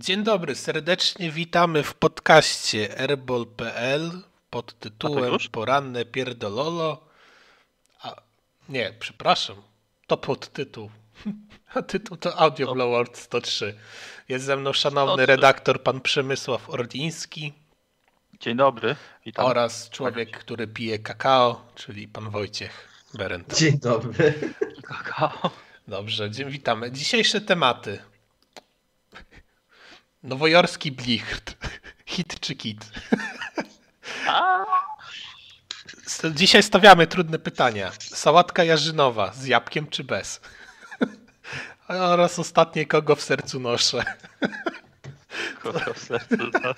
Dzień dobry, serdecznie witamy w podcaście airball.pl pod tytułem Poranne Pierdololo. A, nie, przepraszam, to podtytuł. A tytuł to Audio Bloward 103. Jest ze mną szanowny redaktor pan Przemysław Orliński. Dzień dobry, witam. Oraz człowiek, który pije kakao, czyli pan Wojciech Berend. Dzień dobry. Kakao. Dobrze, witamy. Dzisiejsze tematy. Nowojorski blicht. Hit czy kit? Dzisiaj stawiamy trudne pytania. Sałatka jarzynowa z jabłkiem czy bez? Oraz ostatnie, kogo w sercu noszę. Kogo w sercu noszę.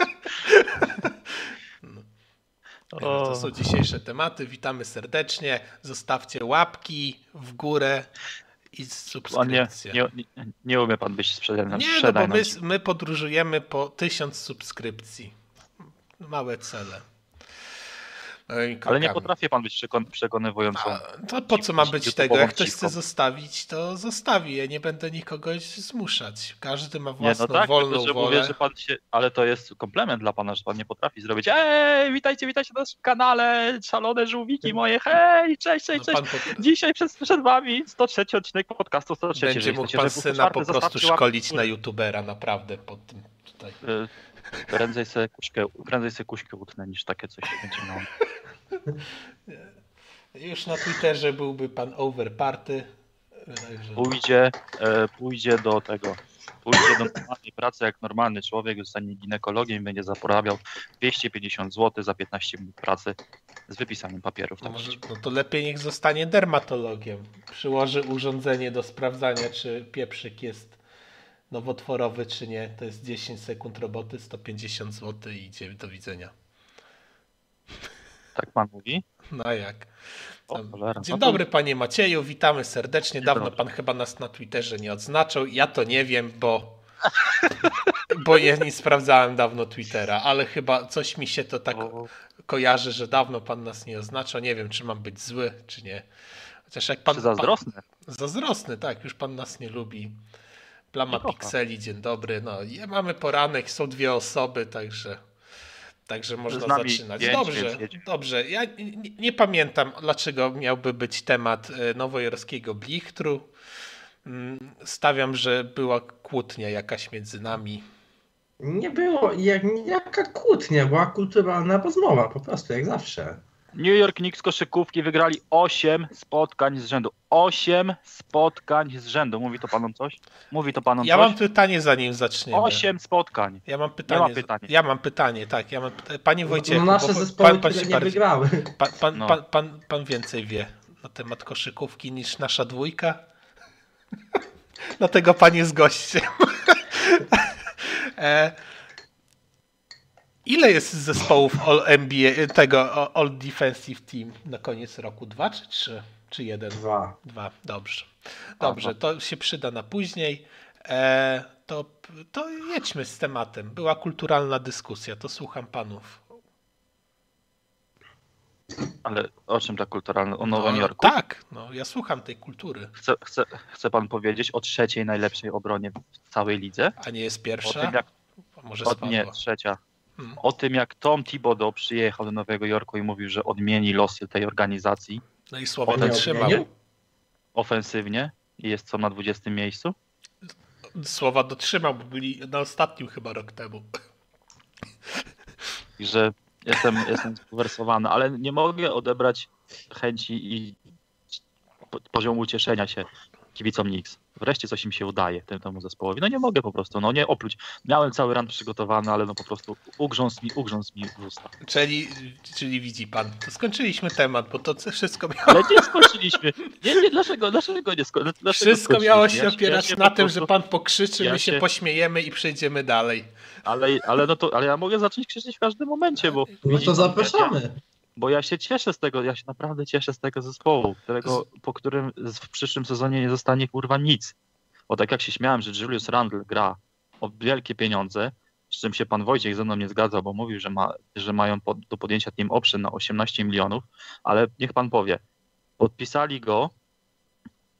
No. To są dzisiejsze tematy. Witamy serdecznie. Zostawcie łapki w górę i subskrypcję. Nie, nie, nie umie pan być sprzedany. Nie, no bo my, my podróżujemy po tysiąc subskrypcji. Małe cele. Ale nie potrafię pan być przekon przekonywującą. A, to po co ma być tego? Jak ktoś chce zostawić, to zostawi. Ja nie będę nikogo zmuszać. Każdy ma własną, nie, no tak, wolną tylko, że wolę. Mówię, że pan się, ale to jest komplement dla pana, że pan nie potrafi zrobić ej, witajcie, witajcie na naszym kanale, szalone żółwiki moje, hej, cześć, cześć, no cześć. Dzisiaj przed, przed wami 103 odcinek podcastu 103. Będzie mógł pan syna po prostu szkolić na youtubera, naprawdę pod tym tutaj. Y, prędzej sobie kuśkę, prędzej sobie kuśkę utnę niż takie coś będzie miało. Już na Twitterze byłby pan overparty. Pójdzie, e, pójdzie do tego. Pójdzie do normalnej pracy jak normalny człowiek, zostanie ginekologiem i będzie zarabiał 250 zł za 15 minut pracy z wypisaniem papierów. No, może, no to lepiej niech zostanie dermatologiem. Przyłoży urządzenie do sprawdzania, czy pieprzyk jest nowotworowy, czy nie. To jest 10 sekund roboty, 150 zł i idzie do widzenia. Tak pan mówi? No jak. Dzień no dobry panie Macieju, witamy serdecznie. Dawno pan chyba nas na Twitterze nie odznaczył. Ja to nie wiem, bo bo ja nie sprawdzałem dawno Twittera, ale chyba coś mi się to tak kojarzy, że dawno pan nas nie oznaczał. Nie wiem, czy mam być zły, czy nie. Chociaż jak pan. Czy zazdrosny? Pan, zazdrosny, tak, już pan nas nie lubi. Plama Pikseli, dzień dobry. No, mamy poranek, są dwie osoby, także. Także można zaczynać. Pięć, dobrze, dobrze. Ja nie, nie, pamiętam, dlaczego miałby być temat e, nowojorskiego blichtru. Mm, stawiam, że była kłótnia jakaś między nami. Nie było jak, jaka kłótnia, była kulturalna rozmowa, po prostu, jak zawsze. New York Knicks koszykówki wygrali 8 spotkań z rzędu. 8 spotkań z rzędu. Mówi to panom coś? Mówi to panom ja coś? Ja mam pytanie zanim zaczniemy. 8 spotkań. Ja mam pytanie. pytanie. Ja mam pytanie, tak. Ja mam pytanie. Panie Wojciechu, no, nasze zespoły pan, pan, nie wygrały. Pan, pan, no. pan, pan, pan więcej wie na temat koszykówki niż nasza dwójka? Dlatego pan jest gościem. e, Ile jest zespołów All NBA, tego All Defensive Team na koniec roku? Dwa czy trzy? Czy jeden? Dwa. Dwa, dobrze. Dobrze, to się przyda na później. E, to, to jedźmy z tematem. Była kulturalna dyskusja, to słucham panów. Ale o czym ta kulturalna? O Nowym no, Jorku? Tak, no, ja słucham tej kultury. Chce, chce, chce pan powiedzieć o trzeciej najlepszej obronie w całej lidze? A nie jest pierwsza? O tym, jak... Może o, nie, trzecia. Hmm. O tym, jak Tom Thibodeau przyjechał do Nowego Jorku i mówił, że odmieni losy tej organizacji. No i słowo dotrzymał. Ofensywnie i jest co na 20 miejscu. Słowa dotrzymał, bo byli na ostatnim chyba rok temu. I że jestem, jestem spuwersowany, ale nie mogę odebrać chęci i poziomu cieszenia się kibicom Knicks. Wreszcie coś im się udaje tym temu zespołowi. No nie mogę po prostu, no nie opluć. Miałem cały run przygotowany, ale no po prostu ugrzązł mi, ugrzązł mi w usta. Czyli, czyli widzi pan, to skończyliśmy temat, bo to wszystko miało... Ale nie skończyliśmy. Nie, nie, dlaczego, dlaczego nie skończyliśmy? Wszystko miało się opierać ja się na tym, prostu... że pan pokrzyczy, ja my się, się pośmiejemy i przejdziemy dalej. Ale, ale, no to, ale ja mogę zacząć krzyczeć w każdym momencie, bo... No to zapraszamy. Bo ja się cieszę z tego, ja się naprawdę cieszę z tego zespołu, którego, po którym w przyszłym sezonie nie zostanie kurwa nic. Bo tak jak się śmiałem, że Julius Randle gra o wielkie pieniądze, z czym się pan Wojciech ze mną nie zgadzał, bo mówił, że, ma, że mają pod, do podjęcia team option na 18 milionów, ale niech pan powie, podpisali go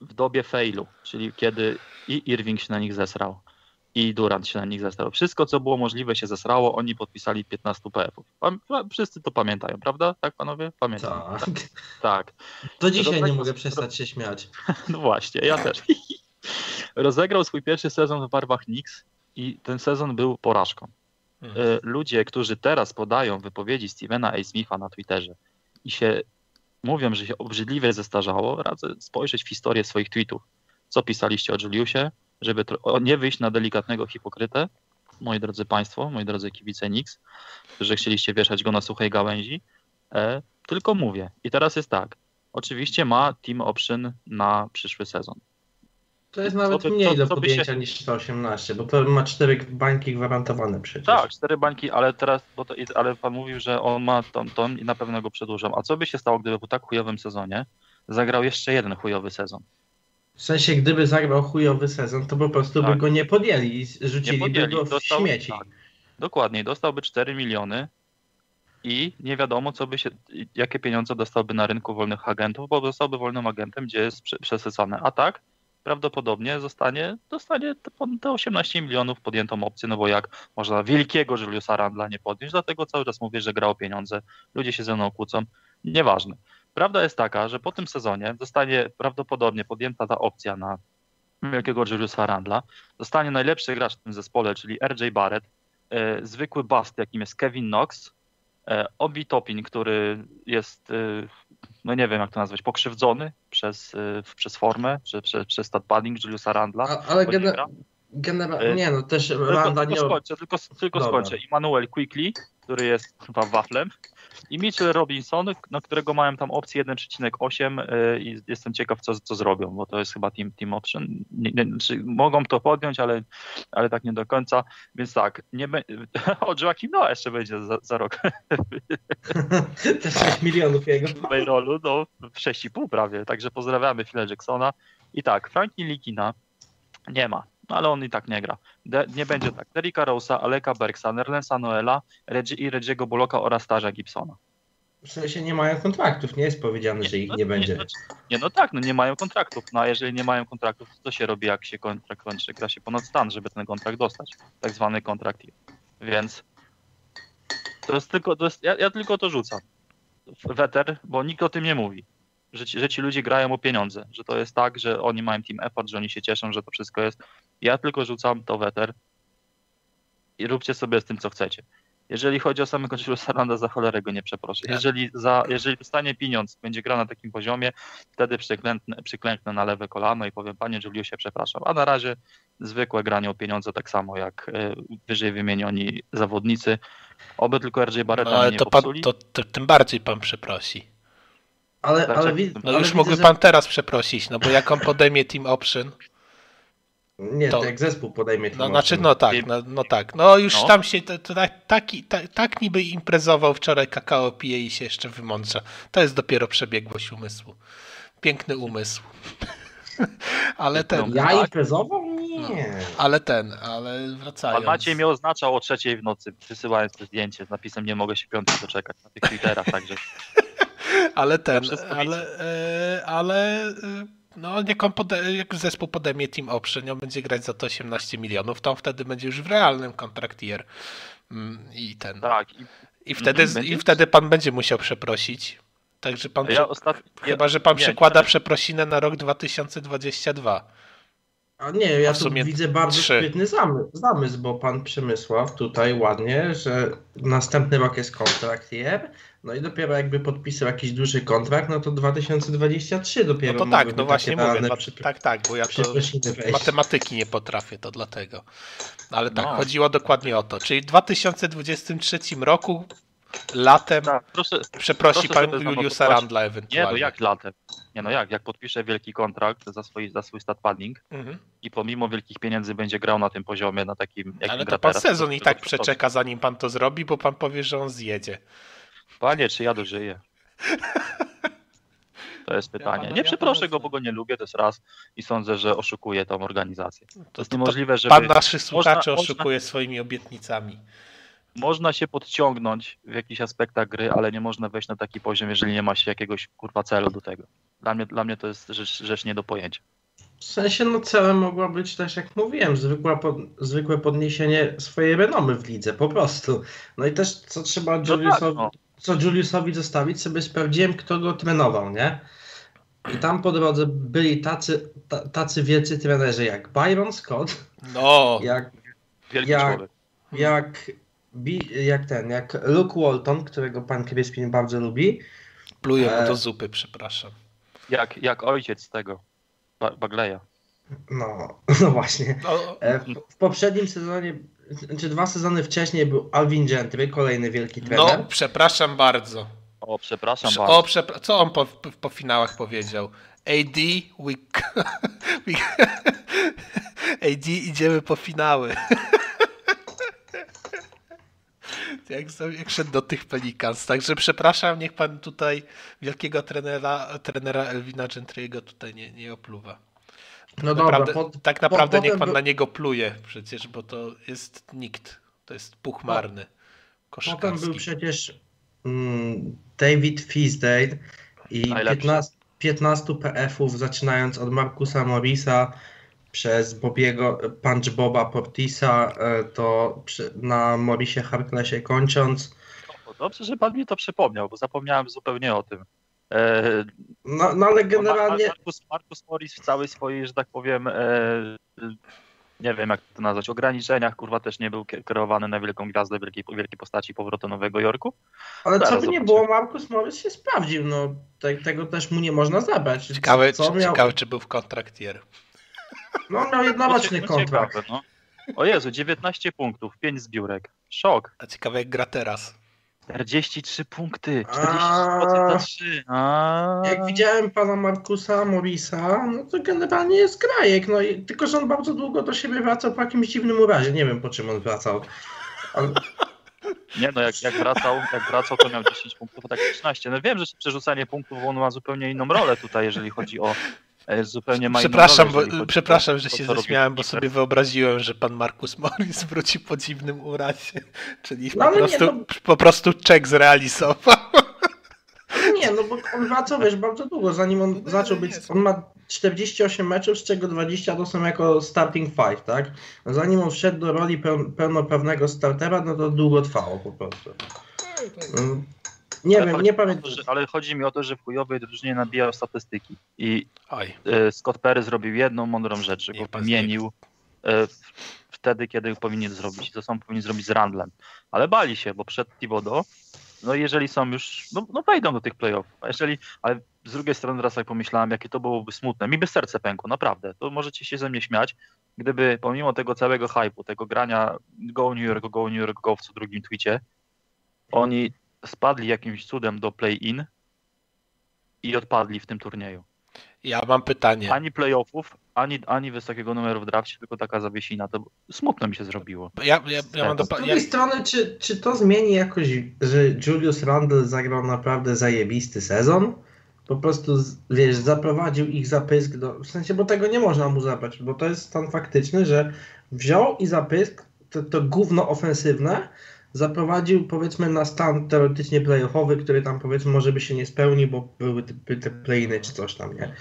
w dobie failu, czyli kiedy i Irving się na nich zesrał, i Durant się na nich zesrał. Wszystko, co było możliwe, się zesrało. Oni podpisali 15 PF-ów. Wszyscy to pamiętają, prawda? Tak, panowie? Pamiętają. Tak. tak. tak. Do dzisiaj nie mogę przestać się śmiać. No właśnie, ja też. Rozegrał swój pierwszy sezon w barwach Knicks i ten sezon był porażką. Mhm. E, ludzie, którzy teraz podają wypowiedzi Stevena A. Smitha na Twitterze i się mówią, że się obrzydliwie zestarzało, radzę spojrzeć w historię swoich tweetów. Co pisaliście o Juliusie, żeby nie wyjść na delikatnego hipokrytę, moi drodzy Państwo, moi drodzy kibice Nix, którzy chcieliście wieszać go na suchej gałęzi, e, tylko mówię. I teraz jest tak. Oczywiście ma team option na przyszły sezon. To jest nawet by, mniej co, do co podjęcia się... niż 118, bo to ma cztery bańki gwarantowane przecież. Tak, cztery bańki, ale teraz, bo to, ale pan mówił, że on ma tą, tą i na pewno go przedłużą. A co by się stało, gdyby po tak chujowym sezonie zagrał jeszcze jeden chujowy sezon? W sensie, gdyby zagrał chujowy sezon, to po prostu tak. by go nie podjęli i rzuciliby go w dostał, śmieci. Tak. Dokładnie, dostałby 4 miliony i nie wiadomo, co by się, jakie pieniądze dostałby na rynku wolnych agentów, bo zostałby wolnym agentem, gdzie jest przesycane. A tak, prawdopodobnie zostanie, dostanie te 18 milionów podjętą opcję, no bo jak można wielkiego Juliusa Randla nie podjąć, dlatego cały czas mówię, że gra o pieniądze, ludzie się ze mną kłócą, nieważne. Prawda jest taka, że po tym sezonie zostanie prawdopodobnie podjęta ta opcja na wielkiego Juliusa Randla, zostanie najlepszy gracz w tym zespole, czyli RJ Barrett, e, zwykły bust, jakim jest Kevin Knox, e, Obi Topin, który jest e, no nie wiem jak to nazwać, pokrzywdzony przez, y, przez formę, przez, przez, przez stat padding Juliusa Randla. A, ale generalnie, y, nie no, też Randa nie... Skończę, tylko, tylko skończę. Immanuel Quickly, który jest chyba waflem, i Mitchell Robinson, na którego mają tam opcję 1,8 y, i jestem ciekaw, co, co zrobią, bo to jest chyba team, team option. Nie, nie, mogą to podjąć, ale, ale tak nie do końca. Więc tak, nie be... o Joakim no jeszcze będzie za, za rok. Te 6 milionów jego. W payrollu, no 6,5 prawie, także pozdrawiamy Phila Jacksona. I tak, Frankie Likina nie ma no ale on i tak nie gra. De, nie będzie tak. Derricka Rose'a, Aleka Bergsa, Nerlensa Noela Reggie, i Reggie'ego Bullocka oraz Tarza Gibsona. W sensie nie mają kontraktów, nie jest powiedziane, nie, że ich no, nie będzie. Nie, nie, no tak, no nie mają kontraktów. No a jeżeli nie mają kontraktów, to co się robi, jak się kontrakt kończy? Gra się ponad stan, żeby ten kontrakt dostać. Tak zwany kontrakt. Więc to jest tylko, to jest, ja, ja tylko to rzucam. Weter, bo nikt o tym nie mówi że ci, że ci ludzie grają o pieniądze, że to jest tak, że oni mają team effort, że oni się cieszą, że to wszystko jest. Ja tylko rzucam to weter i róbcie sobie z tym, co chcecie. Jeżeli chodzi o samego Juliusa Randa, za cholerę go nie przeproszę. Tak. Jeżeli, za, jeżeli dostanie pieniądz, będzie gra na takim poziomie, wtedy przyklęknę, przyklęknę na lewe kolano i powiem, panie Juliusie, przepraszam. A na razie zwykłe granie o pieniądze, tak samo jak e, wyżej wymienioni zawodnicy. Oby tylko RJ Barretta no, ale nie to, pan, to, to tym bardziej pan przeprosi. Ale, znaczy, ale, no ale już mógłby pan teraz przeprosić, no bo jak on podejmie team option. Nie, to, jak zespół podejmie team no. Znaczy, no tak, no, no tak. No już no. tam się tak, taki, tak, tak niby imprezował wczoraj kakao pije i się jeszcze wymądrza. To jest dopiero przebiegłość umysłu. Piękny umysł. ale ten. Ja imprezował? Nie. No, ale ten, ale wracając. Pan Maciej mnie oznaczał o trzeciej w nocy, wysyłając to zdjęcie z napisem nie mogę się piątek doczekać na tych Twitterach, także ale ten, ale, e, ale e, no jak, on pode, jak zespół podejmie Team Option, on będzie grać za to 18 milionów, to on wtedy będzie już w realnym kontraktier mm, i ten. Tak. I, i wtedy, i wtedy pan będzie musiał przeprosić. Także pan, ja ostatni, chyba, że pan nie, przekłada nie, przeprosinę na rok 2022. A nie, ja tu widzę bardzo trzy. świetny zamysł, zamysł, bo pan Przemysław tutaj ładnie, że następny rok jest kontrakt year, no i dopiero jakby podpisał jakiś duży kontrakt, no to 2023 dopiero. No to tak, no właśnie mówię, tak, tak, bo ja to matematyki nie potrafię, to dlatego. Ale tak, no. chodziło dokładnie o to. Czyli w 2023 roku latem tak, proszę, przeprosi proszę pan Juliusa Randla ewentualnie. Nie, no jak latem? Nie no jak, jak podpisze wielki kontrakt za swój, za swój stat padding mhm. i pomimo wielkich pieniędzy będzie grał na tym poziomie, na takim Ale to pan teraz, sezon i tak przeczeka zanim pan to zrobi, bo pan powie, że on zjedzie. Panie, czy ja dożyję? To jest pytanie. Nie przeproszę go, bo go nie lubię, to jest raz i sądzę, że oszukuje tą organizację. To jest niemożliwe, że. Pan naszych słuchaczy można, oszukuje można, swoimi obietnicami. Można się podciągnąć w jakichś aspektach gry, ale nie można wejść na taki poziom, jeżeli nie ma się jakiegoś kurwa celu do tego. Dla mnie, dla mnie to jest rzecz, rzecz nie do pojęcia. W sensie, no celem mogła być też, jak mówiłem, zwykła pod, zwykłe podniesienie swojej renomy w lidze, po prostu. No i też, co trzeba no Juliusowi, tak, no. Co Juliusowi zostawić, sobie sprawdziłem, kto go trenował, nie? I tam po drodze byli tacy, tacy wielcy trenerzy jak Byron Scott, no. jak, jak, jak, jak ten, jak Luke Walton, którego pan Crispin bardzo lubi. Pluję mu do zupy, przepraszam. Jak, jak ojciec tego, Bagleya. No, no właśnie. No. E, w, w, poprzednim sezonie, czy dwa sezony wcześniej był Alvin Gentry, kolejny wielki trener. No, przepraszam bardzo. O, przepraszam Prze bardzo. O, przepra co on po, po finałach powiedział? AD, we... we... AD, idziemy po finały. jak, jak szedł do tych Pelicans. Także przepraszam, niech pan tutaj wielkiego trenera, trenera Elwina Gentry'ego tutaj nie, nie opluwa. Tak no naprawdę, dobra, tak naprawdę niech pan by... na niego pluje przecież, bo to jest nikt. To jest puch marny. Potem był przecież mm, David Fisdale i 15, 15 PF-ów, zaczynając od Markusa Morisa przez Bobiego, Punch Boba Portisa, e, to na Morisie Harklessie kończąc. Dobrze, że pan mi to przypomniał, bo zapomniałem zupełnie o tym. E, no, no ale generalnie. Markus, Markus Morris w całej swojej, że tak powiem, e, nie wiem jak to nazwać, ograniczeniach, kurwa, też nie był kierowany na wielką gwiazdę wielkiej, wielkiej postaci powrotu Nowego Jorku. Ale co by nie było, Markus Morris się sprawdził, no te, tego też mu nie można zabrać. Ciekawe, co, miał... ciekawe czy był w kontraktier. No miał jednoroczny kontrakt. Ciekawe, no. O Jezu, 19 punktów, 5 zbiórek. Szok. A ciekawe jak gra teraz. 43 punkty, 40% na 3. A... Jak widziałem pana Markusa Morisa, no to generalnie jest grajek, no i, tylko że on bardzo długo do siebie wracał po jakimś dziwnym urazie, nie wiem po czym on wracał. Ale... Nie no, jak, jak, wracał, jak wracał, to miał 10 punktów, a tak 13. No wiem, że przerzucanie punktów, on ma zupełnie inną rolę tutaj, jeżeli chodzi o zupełnie ma Przepraszam, bo, przepraszam, że się zaśmiałem, bo sobie wyobraziłem, że pan Markus Morris wróci po dziwnym urazie, czyli no, po, prostu, nie, no... po prostu czek zrealizował. Nie, no bo on wraca, wiesz, bardzo długo, zanim on no, zaczął być, on ma 48 meczów, z czego 20 to są jako starting five, tak? Zanim on wszedł do roli pełnoprawnego startera, no to długo trwało po prostu. Nie ale wiem, nie pamiętam. ale chodzi mi o to, że w chujowej drużynie nabijał statystyki. I Oj. E, Scott Perry zrobił jedną mądrą rzecz, że go wymienił e, wtedy, kiedy powinien zrobić. To samo powinien zrobić z Randlem. Ale bali się, bo przed Thibodeau, no jeżeli są już, no, no wejdą do tych playoffów. A jeżeli, ale z drugiej strony teraz jak pomyślałem, jakie to byłoby smutne. Mi by serce pękło, naprawdę. To możecie się ze mnie śmiać, gdyby pomimo tego całego hypu, tego grania Go New York, Go New York, Go w co drugim tweetie, oni spadli jakimś cudem do play-in i odpadli w tym turnieju. Ja mam pytanie. Ani playoffów, ani, ani wysokiego numeru w drafcie, tylko taka zawiesina. To smutno mi się zrobiło. Ja, ja, ja mam do... Z drugiej strony, czy, czy to zmieni jakoś, że Julius Randle zagrał naprawdę zajebisty sezon? Po prostu, wiesz, zaprowadził ich zapysk do... W sensie, bo tego nie można mu zabrać, bo to jest stan faktyczny, że wziął i zapysk to, to gówno ofensywne zaprowadził powiedzmy na stan teoretycznie playoffowy, który tam powiedzmy może by się nie spełnił, bo były te, te playiny czy coś tam, nie?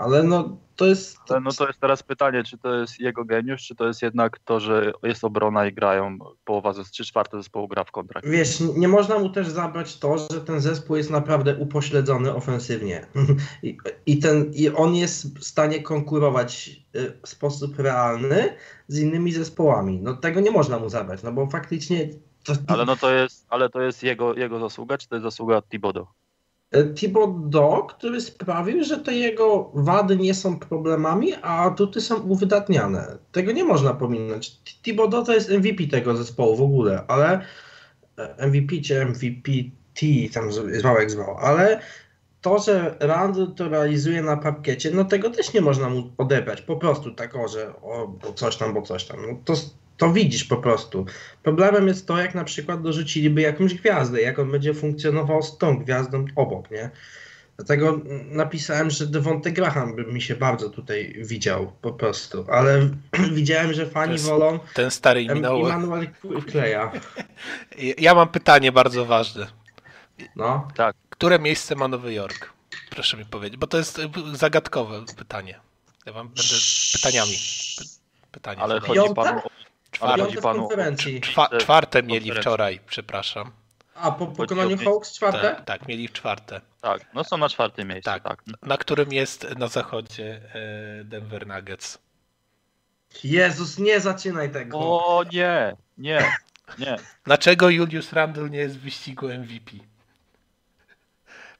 Ale no to jest... Ale no to jest teraz pytanie, czy to jest jego geniusz, czy to jest jednak to, że jest obrona i grają połowa, trzy czwarte zespołu gra w kontrakt. Wiesz, nie można mu też zabrać to, że ten zespół jest naprawdę upośledzony ofensywnie i, i, ten, i on jest w stanie konkurować y, w sposób realny z innymi zespołami. No tego nie można mu zabrać, no bo faktycznie ale no to jest, ale to jest jego, jego zasługa, czy to jest zasługa Thibodeau? E, Thibodeau, który sprawił, że te jego wady nie są problemami, a atuty są uwydatniane. Tego nie można pominąć. Thibodeau to jest MVP tego zespołu w ogóle, ale e, MVP czy MVP T, tam zwał zwał, ale to, że Randall to realizuje na parkiecie, no tego też nie można mu odebrać. Po prostu tak, o, że o, bo coś tam, bo coś tam. No to to widzisz po prostu. Problemem jest to, jak na przykład dorzuciliby jakąś gwiazdę, jak on będzie funkcjonował z tą gwiazdą obok, nie? Dlatego napisałem, że Devonte Graham by mi się bardzo tutaj widział po prostu, ale widziałem, że fani wolą ten stary minął. Emmanuel Kleja. Ja mam pytanie bardzo ważne. No. Tak. Które miejsce ma Nowy Jork? Proszę mi powiedzieć, bo to jest zagadkowe pytanie. Ja wam będę pytaniami. Pytania. Ale chodzi panu o czwarte, panu czwa, czwarte mieli wczoraj, przepraszam. A po pokonaniu Hawks czwarte? Tak, tak, mieli w czwarte. Tak, no są na czwartym miejscu. Tak, tak. na którym jest na zachodzie e, Denver Nuggets. Jezus, nie zaczynaj tego. O nie, nie, nie. Dlaczego Julius Randle nie jest w wyścigu MVP?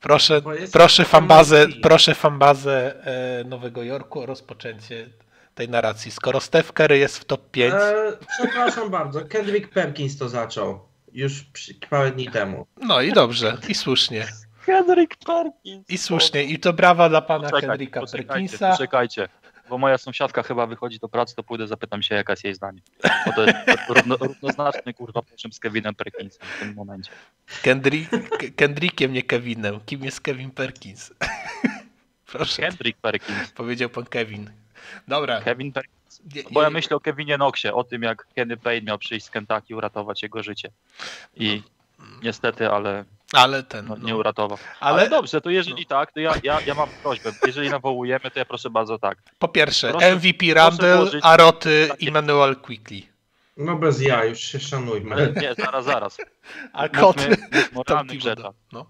Proszę, proszę fanbazę, proszę fanbazę e, Nowego Jorku o rozpoczęcie tej narracji. Skoro Steph Curry jest w top 5... E, przepraszam bardzo, Kendrick Perkins to zaczął. Już parę dni temu. No i dobrze, i słusznie. Kendrick Perkins. I słusznie, i to brawa dla pana Poczekaj, Kendricka Perkinsa. Poczekajcie, bo moja sąsiadka chyba wychodzi do pracy, to pójdę, zapytam się, jaka jest jej zdanie. Bo to jest równo, równoznaczny, kurwa, czym z Kevinem Perkinsem w tym momencie. Kendrick, Kendrickiem, nie Kevinem. Kim jest Kevin Perkins? Proszę. Kendrick Perkins. Powiedział pan Kevin. Dobra. Kevin Perkins. Bo ja myślę o Kevinie Knoxie, o tym, jak Kenny Payne miał przyjść z Kentucky uratować jego życie. I niestety, ale ale ten. No, nie no. uratował. Ale... ale, dobrze, to jeżeli no. tak, to ja, ja, ja mam prośbę. Jeżeli nawołujemy, to ja proszę bardzo tak. Po pierwsze, proszę, MVP Randall, Aroty i Manuel Quickly. No bez ja, już się szanujmy. Ale nie, zaraz, zaraz. A koty. Mówmy o realnych rzeczach. No.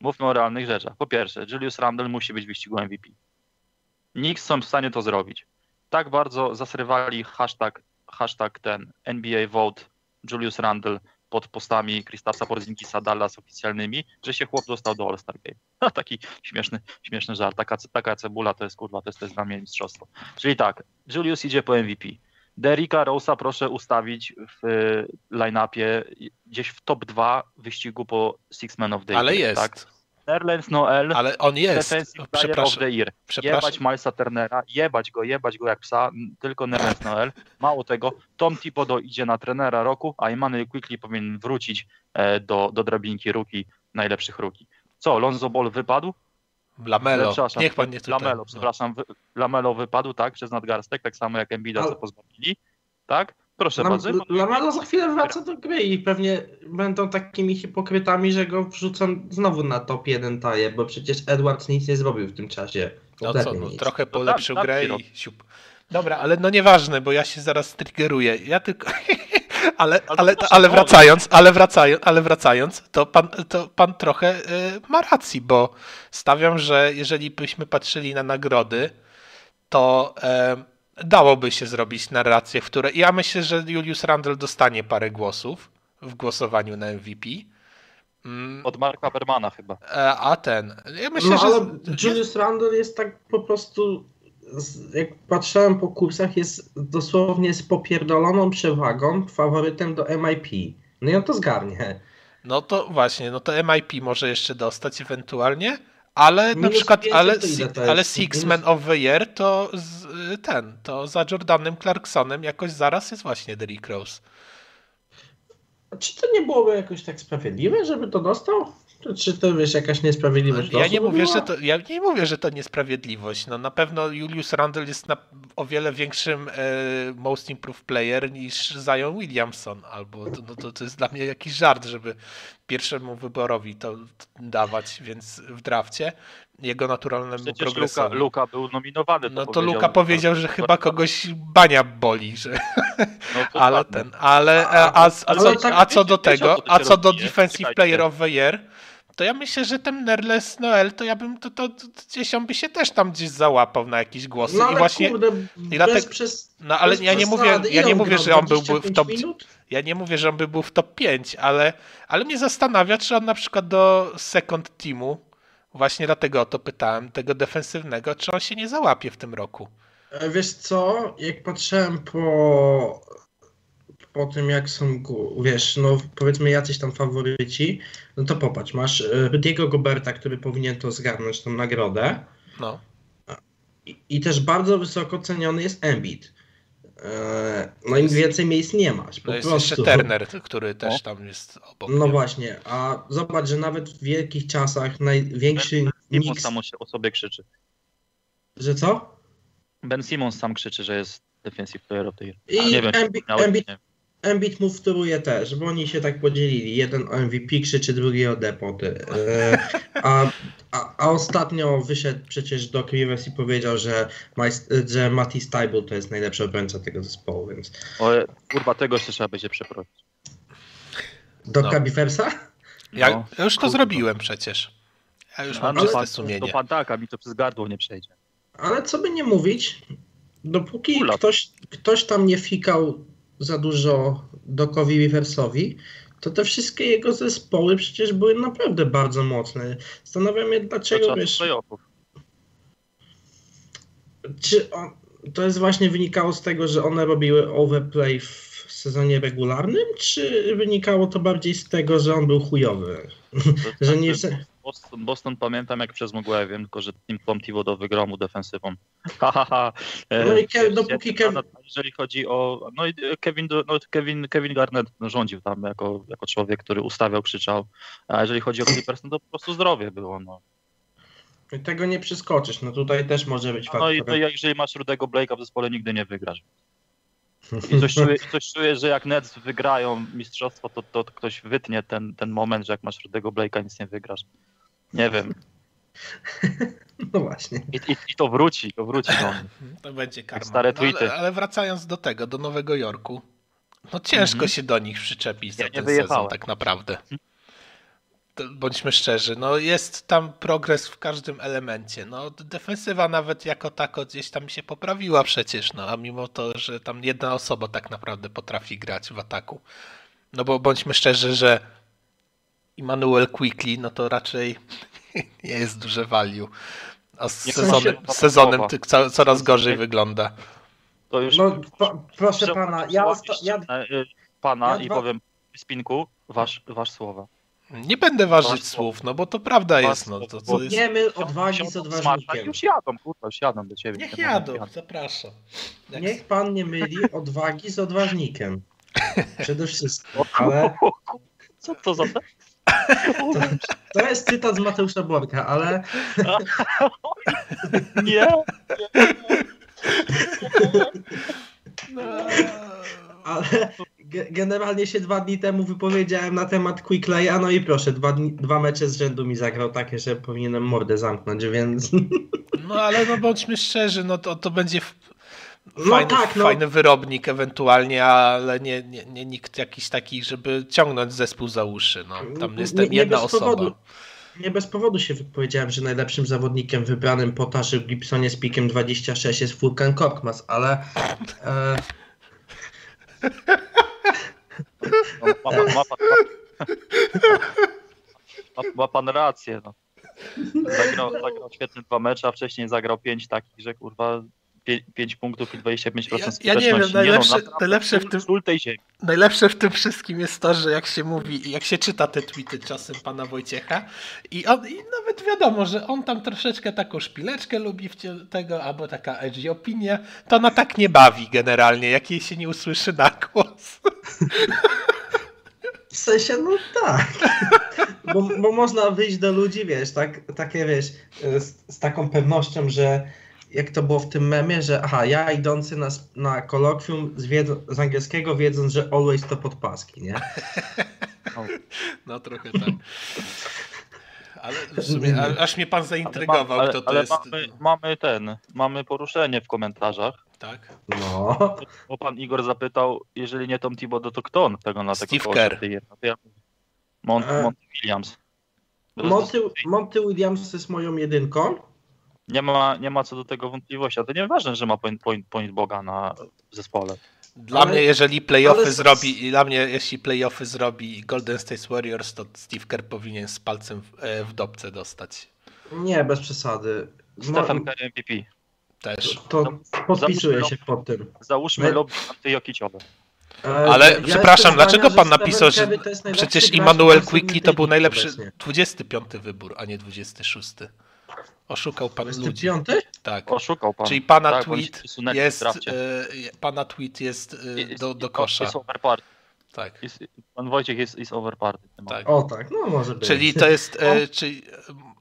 Mówmy o realnych rzeczach. Po pierwsze, Julius Randle musi być w wyścigu MVP. Nikt są w stanie to zrobić. Tak bardzo zasrywali hashtag, hashtag ten NBA Vote Julius Randle pod postami Kristapsa Porzingisa Dallas oficjalnymi, że się chłop dostał do All-Star Game. taki śmieszny, śmieszny żart. Taka, taka cebula to jest kurwa, to jest, to jest dla mnie mistrzostwo. Czyli tak, Julius idzie po MVP. Derricka Rose'a proszę ustawić w y, line-upie gdzieś w top 2 wyścigu po Six Men of the Year. Ale jest. Tak? Nerlens Noel, ale on jest. Defensive Player of the Year. Jebać Milesa Turnera, jebać go, jebać go jak psa, tylko Nerlens Noel. Mało tego, Tom Thibodeau idzie na trenera roku, a Emmanuel Quickly powinien wrócić e, do, do drabinki ruki, najlepszych ruki. Co, Lonzo Ball wypadł? Lamelo, niech pan nie tutaj. Lamelo, no. przepraszam, Lamelo wypadł, tak, przez nadgarstek, tak samo jak Embida, co pozbawili, tak? Proszę Lam, bardzo. Lamelo za chwilę wraca do gry i pewnie będą takimi hipokrytami, że go wrzucą znowu na top 1 taje, bo przecież Edwards nic nie zrobił w tym czasie. No co, no, trochę no polepszył no, grę i siup. Dobra, ale no nieważne, bo ja się zaraz triggeruję. Ja tylko... ale, ale, ale wracając, ale wracając, ale wracając, to pan, to pan trochę y, ma racji, bo stawiam, że jeżeli byśmy patrzyli na nagrody, to y, dałoby się zrobić narrację, w której ja myślę, że Julius Randle dostanie parę głosów w głosowaniu na MVP. Mm. Od Marka Bermana chyba. E, a ten. Ja myślę, no, że. Ale Julius Randle jest tak po prostu. Jak patrzyłem po kursach, jest dosłownie z popierdoloną przewagą faworytem do MIP. No i on to zgarnie. No to właśnie, no to MIP może jeszcze dostać ewentualnie. Ale Minus na przykład, ale, ale Six Man of the Year to z, ten, to za Jordanem Clarksonem jakoś zaraz jest właśnie Derrick Rose. Czy to nie byłoby jakoś tak sprawiedliwe, żeby to dostał? Czy to wiesz, jakaś niesprawiedliwość? Ja nie, mówię, że to, ja nie mówię, że to niesprawiedliwość. No, na pewno Julius Randle jest na, o wiele większym e, most improved player niż Zion Williamson. Albo to, no, to, to jest dla mnie jakiś żart, żeby pierwszemu wyborowi to dawać, więc w drafcie jego naturalnemu Przecież progresowi. Luka, Luka był nominowany. no to Luka powiedział, że chyba kogoś bania boli, że... No ale ten, ale a, a, a, co, tak a co do tego, a co do Defensive Player of the Year, to ja myślę, że ten Nerles Noel, to ja bym, to, to, to gdzieś on by się też tam gdzieś załapał na jakieś głosy. No, I właśnie. Kurde, i dlatego, przez, no ale ja nie mówię, ja nie mówię, że on był w top. Minut? Ja nie mówię, że on by był w top 5, ale, ale mnie zastanawia, czy on na przykład do second teamu, właśnie dlatego o to pytałem, tego defensywnego, czy on się nie załapie w tym roku. E, wiesz co, jak patrzyłem po po tym, jak są, wiesz, no powiedzmy jacyś tam faworyci, no to popatrz, masz e, Rudiego Goberta, który powinien to zgarnąć, tą nagrodę. No. I, I, też bardzo wysoko ceniony jest Embiid. E, no im więcej miejsc nie masz. Po no jest prostu. jeszcze Turner, który też no. tam jest obok. No właśnie, a zobacz, że nawet w wielkich czasach największy Ben Simmons sam o sobie krzyczy. Że co? Ben Simmons sam krzyczy, że jest defensive player of the year. I nie wiem, Embiid, Embiid, Embiid mu wtóruje też, bo oni się tak podzielili. Jeden o MVP krzyczy, drugi o depoty. E, a A, a, ostatnio wyszedł przecież do Rivers i powiedział, że, że Matty Stable to jest najlepszy obrońca tego zespołu, więc... O, kurwa, tego jeszcze trzeba będzie przeprosić. Do no. Cabiversa? Ja, no. ja, już to zrobiłem przecież. Ja już mam czyste sumienie. To pan tak, a mi to przez gardło nie przejdzie. Ale co by nie mówić, dopóki ktoś, ktoś tam nie fikał za dużo Dokowi Riversowi, to te wszystkie jego zespoły przecież były naprawdę bardzo mocne. Zastanawiam się, dlaczego to wiesz. Czy on, to jest właśnie wynikało z tego, że one robiły overplay w sezonie regularnym, czy wynikało to bardziej z tego, że on był chujowy? że nie... Boston, Boston pamiętam jak przez mgłę, wiem tylko, że Tim Tom Thibodeau wygrał mu defensywą. Ha, ha, ha. E, no i dopóki Kevin... Jeżeli chodzi o... No i Kevin, no Kevin, Kevin Garnett rządził tam jako, jako człowiek, który ustawiał, krzyczał. A jeżeli chodzi o Clippers, no to po prostu zdrowie było. No. I tego nie przeskoczysz, no tutaj też może być faktor. No i to jeżeli masz Rudego Blake'a w zespole, nigdy nie wygrasz. I coś czuję, coś czuję, że jak Nets wygrają mistrzostwo, to, to ktoś wytnie ten, ten moment, że jak masz Rudego Blake'a, nic nie wygrasz. Nie wiem. No właśnie. I, i, i to wróci, to wróci. No. To będzie karma. Stare tweety. No, ale, ale, wracając do tego, do Nowego Jorku, no ciężko mm -hmm. się do nich przyczepić ja za ten sezon tak naprawdę. Mhm. To, bądźmy szczerzy, no jest tam progres w każdym elemencie. No defensywa nawet jako tako gdzieś tam się poprawiła przecież, no a mimo to, że tam jedna osoba tak naprawdę potrafi grać w ataku. No bo bądźmy szczerzy, że Immanuel Quickly, no to raczej nie jest duże value. A z sezonem, sezonem coraz gorzej wygląda. To już no, po, proszę pana, ja, ja, y, pana ja i powiem spinku, wasz, wasz słowa. Nie będę ważyć słów, no bo to prawda jest. No, to, to jest... Nie myl odwagi z odważnikiem. Już jadą, kurwa, już jadą do ciebie. Niech jadą, zapraszam. Jak... Niech pan nie myli odwagi z odważnikiem. Przede wszystkim, ale... Co to za to, to jest cytat z Mateusza Borka, ale... Nie. No. Ale generalnie się dwa dni temu wypowiedziałem na temat Quicklaya, no i proszę, dwa, dni, dwa mecze z rzędu mi zagrał takie, że powinienem mordę zamknąć, więc... No ale no bądźmy szczerzy, no to, to będzie no fajny, tak, no. fajny wyrobnik ewentualnie, ale nie, nie, nie nikt jakiś taki, żeby ciągnąć zespół za uszy. No, tam jest nie, nie jedna osoba. Powodu, nie bez powodu się wypowiedziałem, że najlepszym zawodnikiem wybranym po Taszy Gibsonie z pikiem 26 jest Furkan Korkmaz, ale... E... No, ma, ma, ma, ma, pan rację. No. Zagrał, zagrał świetne dwa mecze, a wcześniej zagrał pięć takich, że kurwa 5 punktów i 25% ja, ja nie wiem, najlepsze, nie no, najlepsze, w tym, najlepsze w tym wszystkim jest to, że jak się mówi, jak się czyta te tweety czasem pana Wojciecha i, on, i nawet wiadomo, że on tam troszeczkę taką szpileczkę lubi w tego, albo taka edgy opinia, to ona tak nie bawi generalnie, jak jej się nie usłyszy na głos. W sensie, no tak. Bo, bo można wyjść do ludzi, wiesz, tak, takie wiesz, z, z taką pewnością, że jak to było w tym memie, że aha, ja idący na, na kolokwium z, z angielskiego wiedząc, że always to podpaski, nie? No trochę tak. Ale w sumie, aż mnie pan zaintrygował, ale, kto to ale jest. Mamy, mamy ten, mamy poruszenie w komentarzach. Tak. No. Bo pan Igor zapytał, jeżeli nie Tom Thibodeau, to kto on tego na Steve tego Kerr. Mont, Monty Williams. Monty, Monty Williams jest moją jedynką. Nie ma, nie ma co do tego wątpliwości, a to nieważne, że ma point, point, point Boga na zespole. Dla ale, mnie, jeżeli playoffy ale... zrobi, dla mnie, jeśli playoffy zrobi Golden State Warriors, to Steve Kerr powinien z palcem w, e, w dobce dostać. Nie, bez przesady. Stefan Kerr MVP. Też. To, to podpisuję się pod tym. Załóżmy My... lobby antijokiciowe. Ale ja przepraszam, dlaczego pan napisał, że przecież Immanuel Quickly to był najlepszy obecnie. 25 wybór, a nie 26? Oszukał pan ludzi. Tak. Oszukał pan. Czyli pana tak, tweet jest, e, pana tweet jest e, do, do kosza. Jest overparty. Tak. Jest, pan Wojciech jest, jest overparty. Tak. O tak, no może być. Czyli to jest, e, czyli,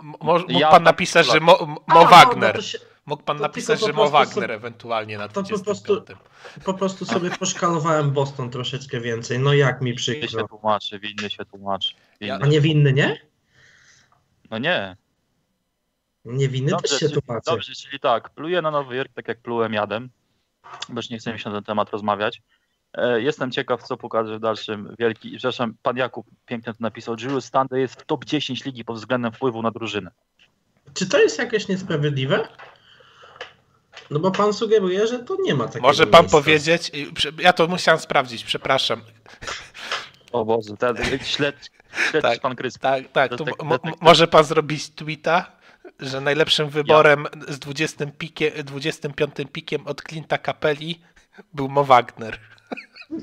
mógł ja pan napisać, że Mo, Mo A, Wagner. No, się, mógł pan napisać, że Mo Wagner sobie, ewentualnie na 25. To po prostu, po prostu sobie poszkalowałem Boston troszeczkę więcej. No jak mi przykro. Winny się tłumaczy, winny się tłumaczy. Winny A nie winny, nie? No nie. Niewinny dobrze, też się tłumaczy. Dobrze, czyli tak, pluję na Nowy Jork tak jak plułem jadem, bo już nie chcę mi się na ten temat rozmawiać. E, jestem ciekaw, co pokaże w dalszym wielki. Przepraszam, pan Jakub pięknie to napisał. Julius Stande jest w top 10 ligi pod względem wpływu na drużynę. Czy to jest jakieś niesprawiedliwe? No bo pan sugeruje, że to nie ma takiego Może pan miejsca. powiedzieć, ja to musiałem sprawdzić, przepraszam. O Boże, ten śledź, śledź tak, pan Krys. Tak, tak. może pan zrobić tweeta, że najlepszym wyborem ja. z 20 pikiem, 25 pikiem od Clint'a Capelli był Mo Wagner.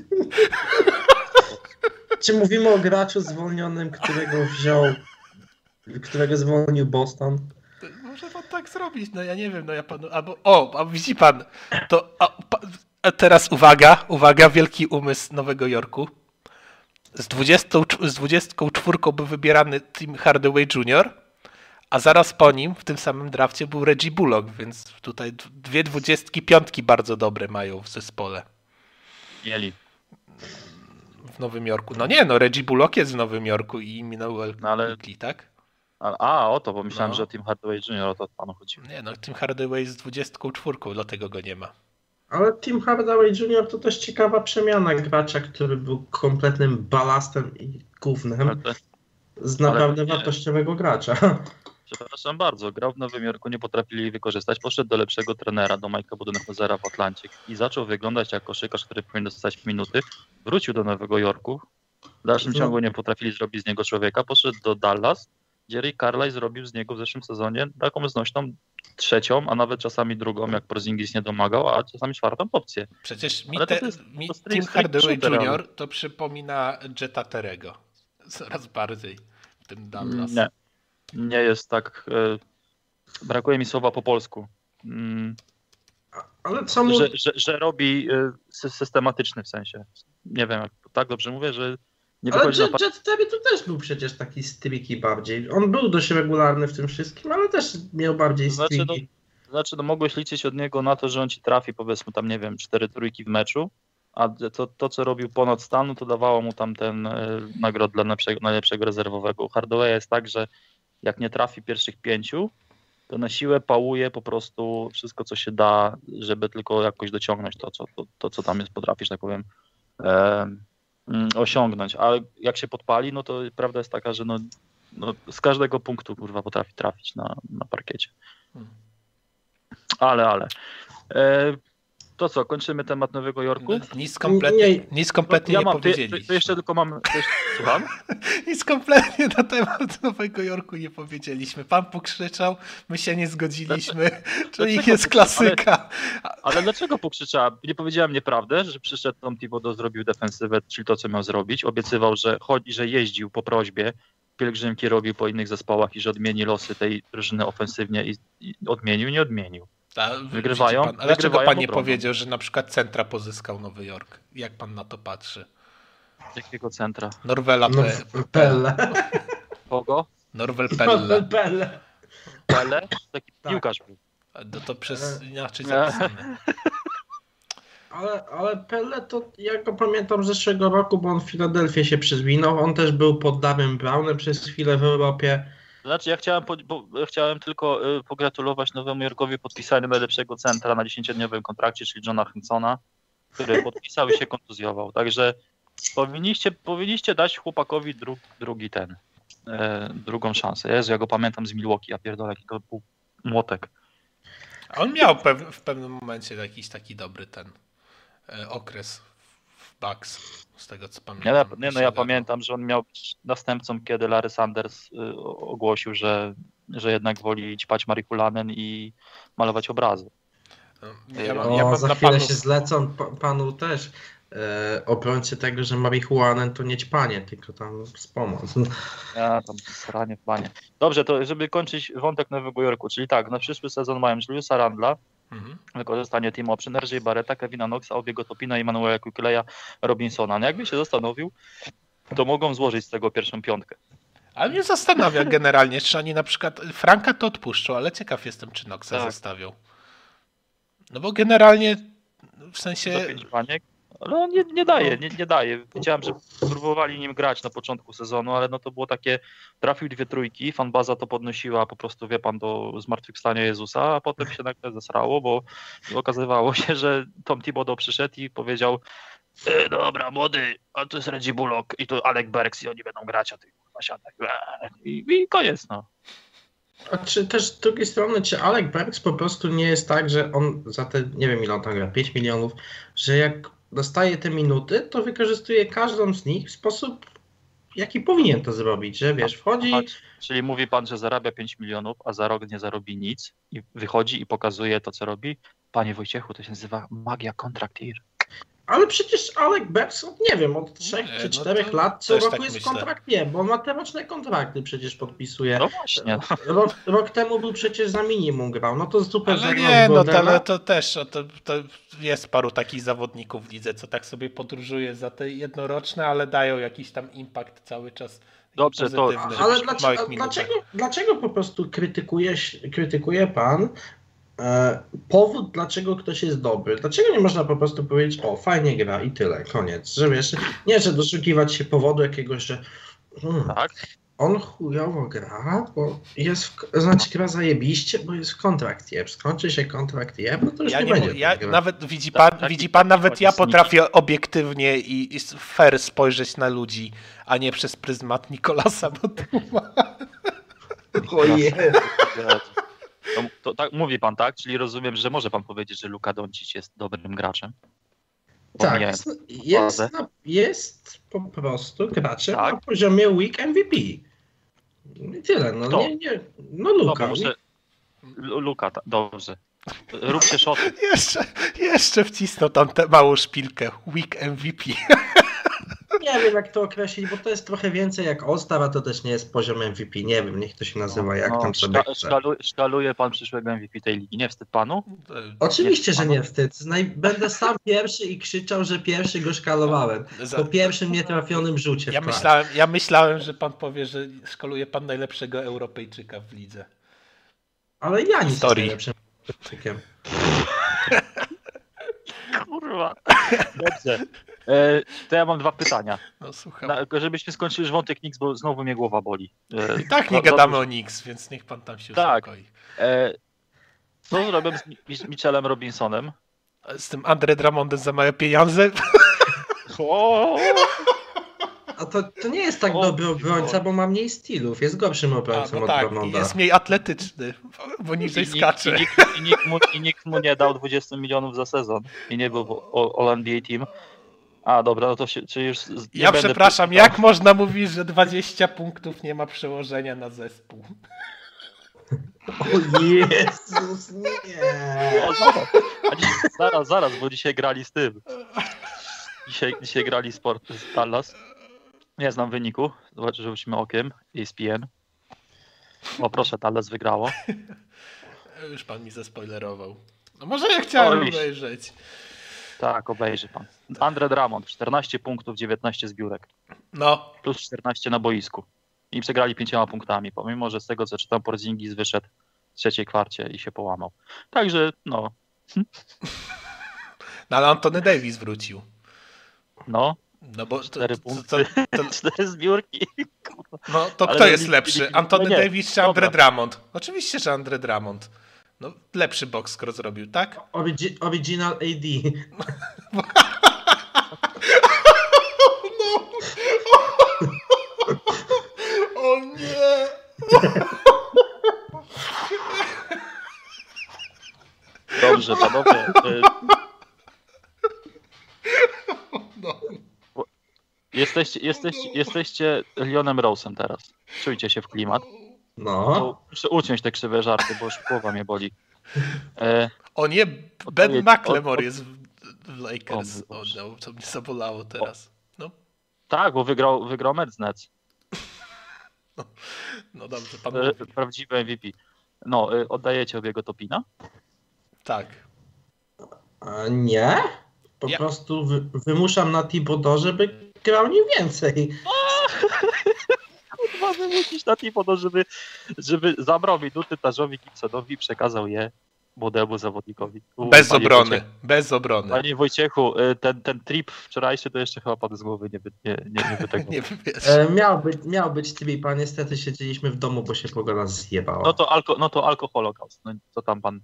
Czy mówimy o graczu zwolnionym, którego wziął, którego zwolnił Boston? Może pan tak zrobić, no ja nie wiem, no ja panu, albo, o, a widzi pan, to, a, a teraz uwaga, uwaga, wielki umysł Nowego Jorku. Z 20, z 24 był wybierany Tim Hardaway Jr., a zaraz po nim w tym samym drafcie był Reggie Bullock, więc tutaj dwie dwudziestki piątki bardzo dobre mają w zespole. Mieli. W Nowym Jorku. No nie, no Reggie Bullock jest w Nowym Jorku i Minowell no ale... Tak? A, o to, bo myślałem, no. że o Tim Hardaway Jr. o to panu chodzi. Nie, no Tim Hardaway z 24, dlatego go nie ma. Ale Tim Hardaway Jr. to też ciekawa przemiana gracza, który był kompletnym balastem i gównem z naprawdę wartościowego gracza. Przepraszam bardzo, grał w Nowym Jorku, nie potrafili jej wykorzystać, poszedł do lepszego trenera, do Majka Budenholzera w Atlancie i zaczął wyglądać jak koszykarz, który powinien dostać minuty. Wrócił do Nowego Jorku, w dalszym no. ciągu nie potrafili zrobić z niego człowieka, poszedł do Dallas, gdzie Rick Carlisle zrobił z niego w zeszłym sezonie taką znośną trzecią, a nawet czasami drugą, jak Porzingis nie domagał, a czasami czwartą opcję. Przecież mi, te, jest, mi Tim Hardaway Jr. to przypomina Jetta Terego. Coraz bardziej w tym Dallas. Nie nie jest tak. E, brakuje mi słowa po polsku. Mm, ale co mu... że, że, że robi e, systematyczny w sensie. Nie wiem, jak tak dobrze mówię, że nie ale Jet, na... Jet Terry to też był przecież taki streaky bardziej. On był dość regularny w tym wszystkim, ale też miał bardziej znaczy, streaky. No, znaczy, no mogłeś liczyć od niego na to, że on ci trafi powiedzmy tam, nie wiem, cztery trójki w meczu, a to, to co robił ponad stanu, to dawało mu tam ten y, nagrod dla najlepszego, najlepszego rezerwowego. Hardaway jest tak, że jak nie trafi pierwszych pięciu, to na siłę pałuje po prostu wszystko, co się da, żeby tylko jakoś dociągnąć to, co, to, to, co tam jest, potrafisz, tak powiem, e, osiągnąć. Ale jak się podpali, no to prawda jest taka, że no, no z każdego punktu kurwa potrafi trafić na, na parkiecie. Hmm. Ale, ale. E, to co, kończymy temat Nowego Jorku? Nic kompletnie nie, nic kompletnie ja nie mam, powiedzieli. To, to, jeszcze tylko mam... Jeszcze, słucham? nic kompletnie na temat Nowego Jorku nie powiedzieliśmy. Pan pokrzyczał, my się nie zgodziliśmy, czyli dlaczego, jest klasyka. Ale, ale, dlaczego pokrzyczała? Nie powiedziałem nieprawdę, że przyszedł Tom Thibodeau, zrobił defensywę, czyli to, co miał zrobić. Obiecywał, że chodzi, że jeździł po prośbie, pielgrzymki robił po innych zespołach i że odmieni losy tej drużyny ofensywnie i, i odmienił, nie odmienił. Ta, wygrywają. Pan, ale dlaczego pan nie powiedział, że na przykład centra pozyskał Nowy Jork? Jak pan na to patrzy? Jakiego centra? Norwela no, Pelle. Kogo? Norwel Pelle. Pelle. Pelle? Taki tak. piłkarz był. No to przez inaczej zapisane. Ale, ale Pelle to ja go pamiętam z zeszłego roku, bo on w Filadelfii się przyzwinął. On też był pod Dawem Brownem przez chwilę w Europie. Znaczy, ja chciałem, po, chciałem tylko y, pogratulować Nowemu Jorkowi podpisania najlepszego centra na 10-dniowym kontrakcie, czyli Johna Hinsona, który podpisał i się kontuzjował. Także powinniście, powinniście dać chłopakowi dru, drugi ten, e, drugą szansę. Jezu, ja go pamiętam z Milwaukee, ja pierdolę, jaki to był młotek. A on miał pew, w pewnym momencie jakiś taki dobry ten e, okres Bucks z tego co pamiętam. Nie, nie no ja pamiętam, że on miał być następcą, kiedy Larry Sanders y, ogłosił, że, że jednak woli ćpać marihulanę i malować obrazy. No, ja, o, ja za chwilę panu... się zlecą panu też e, obrońcy tego, że marihuanę to nie ćpanie, tylko tam wspomoc. Ja tam sranie w panie. Dobrze, to żeby kończyć wątek Nowego Jorku, czyli tak, na przyszły sezon mają Juliusa Randla, Mhm. Wykorzystanie Timo Option, RJ Barreta, Kevina Knoxa, Obiego Topina i Manuela Kukleja Robinsona. No jakby się zastanowił, to mogą złożyć z tego pierwszą piątkę. Ale mnie zastanawia generalnie, czy oni na przykład Franka to odpuszczą, ale ciekaw jestem, czy Knoxa tak. zostawią. No bo generalnie w sensie. Za pięć baniek, Ale on nie, nie daje, nie, nie daje. Widziałem, że próbowali nim grać na początku sezonu, ale no to było takie, trafił dwie trójki, fanbaza to podnosiła po prostu, wie pan, do zmartwychwstania Jezusa, a potem się nagle zesrało, bo okazywało się, że Tom Thibodeau przyszedł i powiedział e, dobra, młody, a to jest Reggie Bullock i to Alec Berks i oni będą grać, a ty kurwa siadaj. I, I koniec, no. A czy też z drugiej strony, czy Alec Burks po prostu nie jest tak, że on za te, nie wiem ile on tam gra, 5 milionów, że jak dostaje te minuty, to wykorzystuje każdą z nich w sposób, jaki powinien to zrobić, że wiesz, wchodzi... Aha, czyli mówi pan, że zarabia 5 milionów, a za rok nie zarobi nic i wychodzi i pokazuje to, co robi? Panie Wojciechu, to się nazywa magia contract year. Ale przecież Alec Bergson, nie wiem, od 3 czy no 4 lat co roku tak jest myślę. kontrakt, nie, bo ma te roczne kontrakty przecież podpisuje. No właśnie. Rok, rok temu był przecież za minimum grał, no to super. Ale nie, no to, ale to też, to, to jest paru takich zawodników w lidze, co tak sobie podróżuje za te jednoroczne, ale dają jakiś tam impact cały czas. Dobrze, to. Ale dlaczego, dlaczego, dlaczego po prostu krytykuje, krytykuje pan E, powód, dlaczego ktoś jest dobry. Dlaczego nie można po prostu powiedzieć, o, fajnie gra i tyle, koniec. Że wiesz, nie, że doszukiwać się powodu jakiegoś, że hmm, tak. on chujowo gra, bo jest, w, znaczy gra zajebiście, bo jest w kontrakt jeb. Skończy się kontrakt jeb, no to już ja nie, nie będzie. Ja, nawet, widzi pan, tak, widzi pan nawet ja potrafię obiektywnie i, i fair spojrzeć na ludzi, a nie przez pryzmat Nikolasa Batuma. O Jezu. To, to, tak, mówi pan tak, czyli rozumiem, że może pan powiedzieć, że Luka Doncic jest dobrym graczem. Tak, jest, jest, jest po prostu graczem tak. na poziomie week MVP. I tyle, no nie, nie, no Luka. Dobra, Luka, dobrze. Rób się szoty. jeszcze, jeszcze wcisnął tam tę małą szpilkę. Week MVP. Nie wiem, jak to określić, bo to jest trochę więcej jak All-Star, a to też nie jest poziom MVP. Nie wiem, niech to się nazywa jak no, tam sobie szka, szkaluje, szkaluje pan przyszłego MVP tej ligi. Nie wstyd panu? Oczywiście, nie że nie wstyd. Będę sam pierwszy i krzyczał, że pierwszy go szkalowałem. Po pierwszym nietrafionym rzucie. Ja myślałem, ja myślałem, że pan powie, że szkaluje pan najlepszego Europejczyka w lidze. Ale ja nie jestem najlepszym Europejczykiem. Kurwa. Dobrze. E, to ja mam dwa pytania. No słucham. Na, żebyśmy skończyli już wątek Nix, bo znowu mnie głowa boli. E, I tak nie no, gadamy dobrze. o Nix, więc niech pan tam się tak. uspokoi. E, co zrobią z Michelem Robinsonem? Z tym Andre Dramondem za małe pieniądze? O! A to, to nie jest tak o, dobry obrońca, bo ma mniej stylów. Jest gorszym obrońcą A, no od tak, Dramonda. Jest mniej atletyczny, bo niżej I, skacze. I, nikt, i, nikt mu, I nikt mu nie dał 20 milionów za sezon. I nie był w All-NBA Team. A, dobra, no to się, czy już... ja przepraszam, jak można mówić, że 20 punktów nie ma przełożenia na zespół? O Jezus, nie! O, zaraz, zaraz, zaraz, bo dzisiaj grali z tym. Dzisiaj, dzisiaj grali sport z Dallas. Nie znam wyniku, rzucimy okiem. ESPN. O proszę, Dallas wygrało. Już pan mi zaspoilerował. No może ja chciałem obejrzeć. Tak, obejrzy pan. Andre Drummond, 14 punktów, 19 zbiórek. No. Plus 14 na boisku. I przegrali pięcioma punktami, pomimo, że z tego co czytam, Porzingis wyszedł w trzeciej kwarcie i się połamał. Także, no. No ale Antony Davis wrócił. No. No bo cztery punkty, to, to, cztery zbiórki. No to ale kto jest lepszy? Antony no Davis czy Andre Drummond? Oczywiście, że Andre Drummond. No, lepszy boxscore zrobił, tak? Origi original AD. no. O nie! Dobrze, panowie. No. Jesteście, jesteście, jesteście Leonem Rose'em teraz. Czujcie się w klimat. No. Muszę uciąć te krzywe żarty, bo już głowa mnie boli. E, o nie, Ben McLemore jest w Lakers. O, no, to mnie zabolało teraz. No. Tak, bo wygrał, wygrał Nets. No, no dobrze, pan e, Prawdziwy MVP. No, e, oddajecie obiego Topina? Tak. A nie. Po ja. prostu wy, wymuszam na Tibodo, żeby grał nie więcej. kurwa wymusić na Timono, żeby, żeby zabrał minuty Tarzowi Gibsonowi, przekazał je młodemu zawodnikowi. bez obrony, Wojciechu. bez obrony. Panie Wojciechu, y, ten, ten trip wczorajszy to jeszcze chyba pan z głowy nie, nie, nie, nie, nie e, miał, być, miał być trip, a niestety siedzieliśmy w domu, bo się pogoda zjebała. No to, alko, no to alkoholokaust, no co tam pan...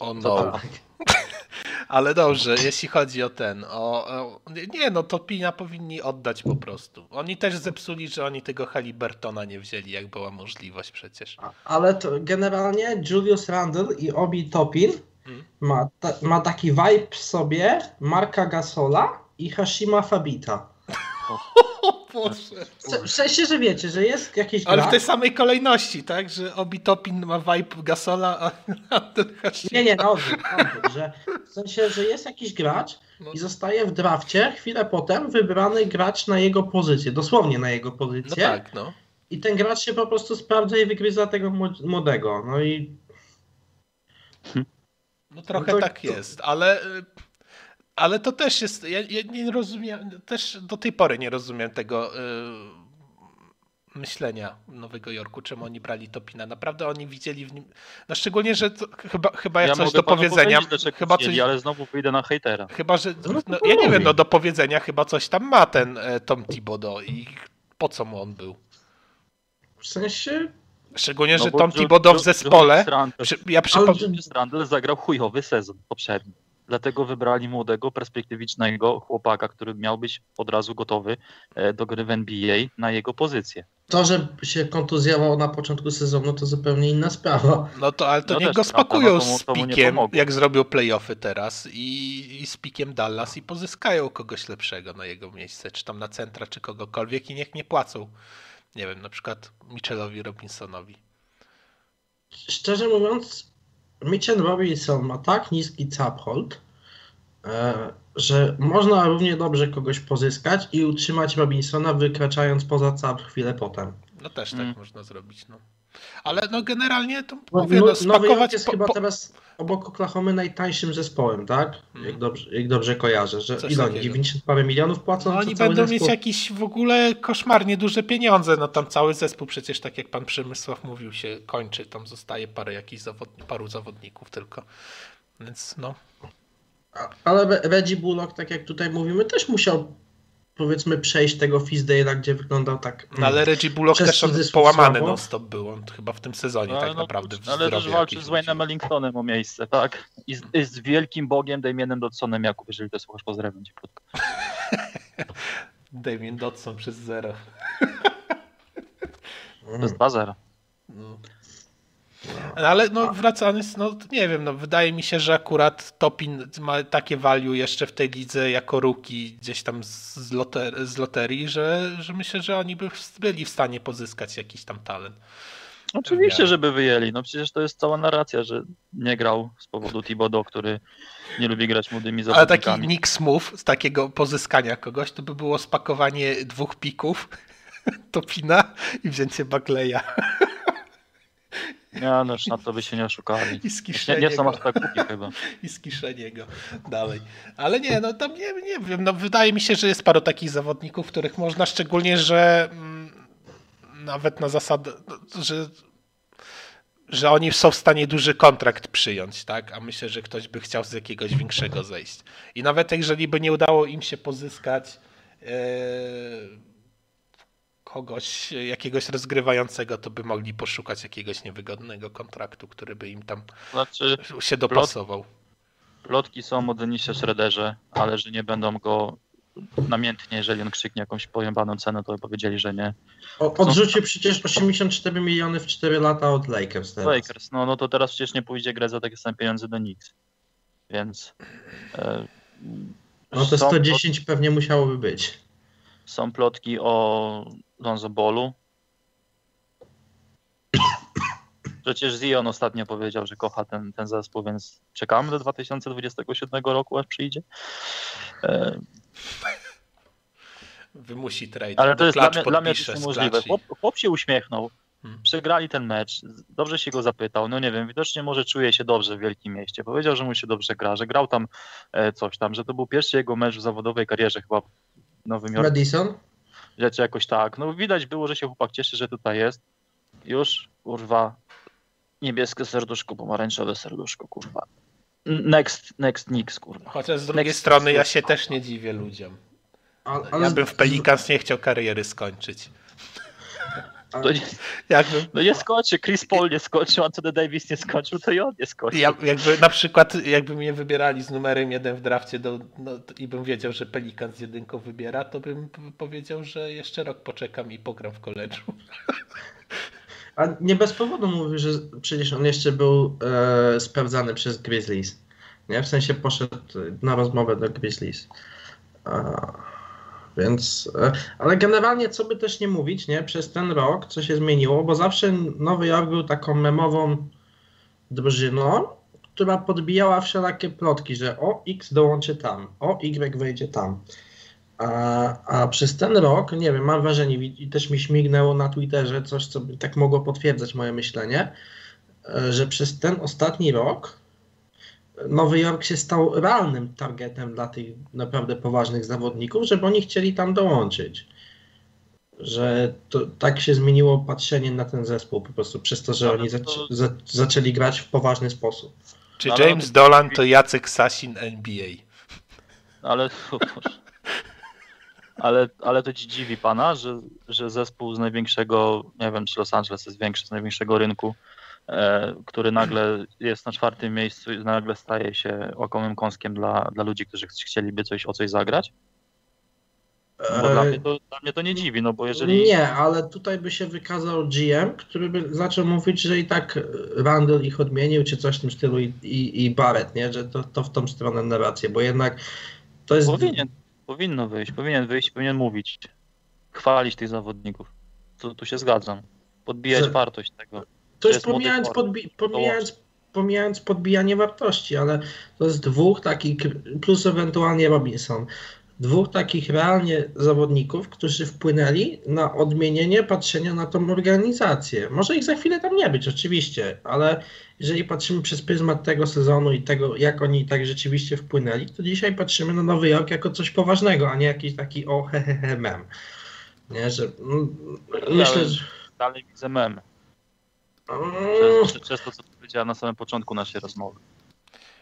O no. Ale dobrze, jeśli chodzi o ten, o, o, nie no, to Pina powinni oddać po prostu. Oni też zepsuli, że oni tego Halibertona nie wzięli, jak była możliwość przecież. Ale to generalnie Julius Randle i Obi Topin hmm. ma, ta, ma taki vibe w sobie Marka Gasola i Hashima Fabita. W, w sensie, że wiecie, że jest jakiś Ale w tej samej kolejności, tak? Że Obi Topin ma vibe Gasola, a ten Hashima... Nie, nie, no odwrót, odwrót, że w sensie, że jest jakiś gracz no. i zostaje w drafcie, chwilę potem wybrany gracz na jego pozycję, dosłownie na jego pozycję. No tak, no. I ten gracz się po prostu sprawdza i wygryza tego młodego. No i... No trochę no to, tak jest, ale ale to też jest, ja, ja, nie rozumiem, też do tej pory nie rozumiem tego yy, myślenia Nowego Jorku, czemu oni brali Topina. Naprawdę oni widzieli w nim, no szczególnie, że to, chyba, chyba ja, ja coś do powiedzenia. Chyba coś, ale znowu pójdę na hejtera. Chyba, że, no, no, ja nie wiem, no do powiedzenia chyba coś tam ma ten e, Tom Thibodeau i po co mu on był? W sensie Szczególnie, no że Tom Thibodeau w zespole. Ja przypomnę. Randle zagrał chujowy sezon poprzedni. Dlatego wybrali młodego, perspektywicznego chłopaka, który miał być od razu gotowy e, do gry w NBA na jego pozycję. To, że się kontuzjował na początku sezonu, to zupełnie inna sprawa. No to, ale to no niech go spakują no z pikiem, jak zrobią playoffy teraz i, i z pikiem Dallas i pozyskają kogoś lepszego na jego miejsce, czy tam na centra, czy kogokolwiek i niech nie płacą, nie wiem, na przykład Mitchellowi Robinsonowi. Szczerze mówiąc, Mitchell Robinson ma tak niski cap hold, e, że można równie dobrze kogoś pozyskać i utrzymać Robinsona wykraczając poza cap chwilę potem. No też tak mm. można zrobić, no. Ale no generalnie to no, mówię, no, no spakować... jest po, chyba po... teraz obok Oklahomy najtańszym zespołem, tak? Hmm. Jak, dobrze, jak dobrze kojarzę, że ile oni, 90 parę milionów płacą? No oni będą zespół? mieć jakieś w ogóle koszmarnie duże pieniądze, no tam cały zespół przecież, tak jak pan Przemysław mówił, się kończy, tam zostaje parę jakichś zawodni paru zawodników tylko, więc no. Ale Reggie Bullock, tak jak tutaj mówimy, też musiał powiedzmy przejść tego Fisdale'a, gdzie wyglądał tak. No ale Reggie Bullock też on połamany non stop był, on chyba w tym sezonie no, tak no, naprawdę. No, ale też walczy z Wayne'em Ellingtonem o miejsce, tak? I z, i z wielkim bogiem Damienem Dodsonem, Jakub, jeżeli to słuchasz, pozdrawiam cię krótko. Damien Dodson przez zero. to jest 2-0. No. No, ale no wracając, no nie wiem, no wydaje mi się, że akurat Topin ma takie value jeszcze w tej lidze jako ruki gdzieś tam z, loter z loterii, że, że myślę, że oni by byli w stanie pozyskać jakiś tam talent. Oczywiście, żeby wyjęli. No przecież to jest cała narracja, że nie grał z powodu Thibodeau, który nie lubi grać młodymi zawodnikami. Ale taki Nick Smooth z takiego pozyskania kogoś, to by było spakowanie dwóch pików Topina i wzięcie Bagleya. Nie, no już na to by się nie oszukali. I z nie, nie są aż tak głupi chyba. I z kieszeniego dalej. Ale nie, no tam nie, nie wiem, no wydaje mi się, że jest paru takich zawodników, których można, szczególnie, że mm, nawet na zasadę, że że oni są w stanie duży kontrakt przyjąć, tak? A myślę, że ktoś by chciał z jakiegoś większego zejść. I nawet jeżeli by nie udało im się pozyskać yy, kogoś, jakiegoś rozgrywającego, to by mogli poszukać jakiegoś niewygodnego kontraktu, który by im tam znaczy, się dopasował. Plotki są o Denisie Schroederze, ale że nie będą go namiętnie, jeżeli on krzyknie jakąś pojembaną cenę, to powiedzieli, że nie. O, odrzucił przecież 84 miliony w 4 lata od Lakers teraz. Lakers, no, no to teraz przecież nie pójdzie grę za takie same pieniądze do Knicks. Więc... E, no to 110 są, pewnie musiałoby być. Są plotki o Lonzo Bolu. Przecież Zion ostatnio powiedział, że kocha ten, ten zespół, więc czekamy do 2027 roku, aż przyjdzie. E... Wymusi trade. Ale to jest dla mnie, dla mnie to niemożliwe. Chłop, chłop, się uśmiechnął, hmm. przegrali ten mecz, dobrze się go zapytał, no nie wiem, widocznie może czuje się dobrze w wielkim mieście. Powiedział, że mu się dobrze gra, że grał tam e, coś tam, że to był pierwszy jego mecz w zawodowej karierze chyba Nowym Jorku. Madison? rzeczy jakoś tak. No widać było, że się chłopak cieszy, że tutaj jest. Już, kurwa, Niebieskie serduszko, pomarańczowe serduszko, kurwa. Next, next Nix, kurwa. Chociaż z drugiej next strony ja się też nie dziwię ludziom. Ale, ja bym w Pelicans nie chciał kariery skończyć. To nie, jakby... No nie skończy, Chris Paul nie skończył, Anthony Davis nie skończył, to i on nie skończył. Ja, jakby na przykład, jakby mnie wybierali z numerem jeden w drafcie do, no, i bym wiedział, że Pelikan z jedynką wybiera, to bym powiedział, że jeszcze rok poczekam i pogram w koledżu. A nie bez powodu mówił, że przecież on jeszcze był e, sprawdzany przez Grizzlies. Nie? W sensie poszedł na rozmowę do Grizzlies. A... Więc, e, ale generalnie, co by też nie mówić, nie, przez ten rok co się zmieniło, bo zawsze Nowy Jork był taką memową drużyną, która podbijała wszelakie plotki, że o X dołączy tam, o Y wejdzie tam. A, a przez ten rok, nie wiem, mam wrażenie, i też mi śmignęło na Twitterze coś, co by tak mogło potwierdzać moje myślenie, e, że przez ten ostatni rok Nowy Jork się stał realnym targetem dla tych naprawdę poważnych zawodników, żeby oni chcieli tam dołączyć. Że to, tak się zmieniło patrzenie na ten zespół po prostu przez to, że Ale oni to... za, zaczęli grać w poważny sposób. Czy James Dolan to Jacek Sasin NBA? Ale, ale, ale to ci dziwi pana, że, że zespół z największego, nie wiem czy Los Angeles jest większy, z największego rynku, który nagle jest na czwartym miejscu i nagle staje się łakomym kąskiem dla, dla ludzi, którzy chcieliby coś o coś zagrać? Bo dla, e, mnie to, dla mnie to nie dziwi, no bo jeżeli... Nie, ale tutaj by się wykazał GM, który by zaczął mówić, że i tak Randall ich odmienił, czy coś w tym stylu i, i, i Barrett, nie? Że to, to w tą stronę narrację, bo jednak to jest... Powinien, powinno wyjść, powinien wyjść, powinien mówić, chwalić tych zawodników. Tu, tu się zgadzam. Podbijać że... wartość tego. To jest pomijając, podbi pomijając, pomijając podbijanie wartości, ale to jest dwóch takich, plus ewentualnie Robinson, dwóch takich realnie zawodników, którzy wpłynęli na odmienienie patrzenia na tą organizację. Może ich za chwilę tam nie być, oczywiście, ale jeżeli patrzymy przez pryzmat tego sezonu i tego, jak oni tak rzeczywiście wpłynęli, to dzisiaj patrzymy na Nowy Jork jako coś poważnego, a nie jakiś taki o hehehe mem. Nie, że mm, myślę, że... Dalej widzę mem. Przez, przez to, co powiedziała na samym początku naszej rozmowy.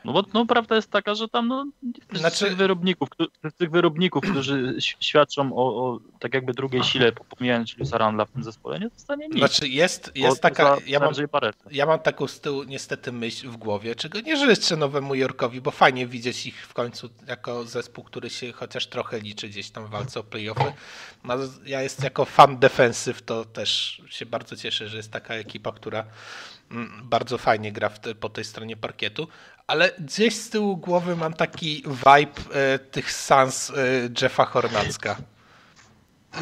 No bo no, prawda jest taka, że tam no, znaczy... tych wyrobników, tych wyrobników, którzy świadczą o, o tak jakby drugiej sile, pomijając Luisa Randla w tym zespole, nie dostanie nic. Znaczy jest, jest taka, ja mam, ja mam taką z tyłu niestety myśl w głowie, czego nie życzę Nowemu Jorkowi, bo fajnie widzieć ich w końcu jako zespół, który się chociaż trochę liczy gdzieś tam w walce o playoffy. No, ja jest jako fan defensyw, to też się bardzo cieszę, że jest taka ekipa, która mm, bardzo fajnie gra te, po tej stronie parkietu, ale gdzieś z tyłu głowy mam taki vibe e, tych Suns e, Jeffa Hornacka,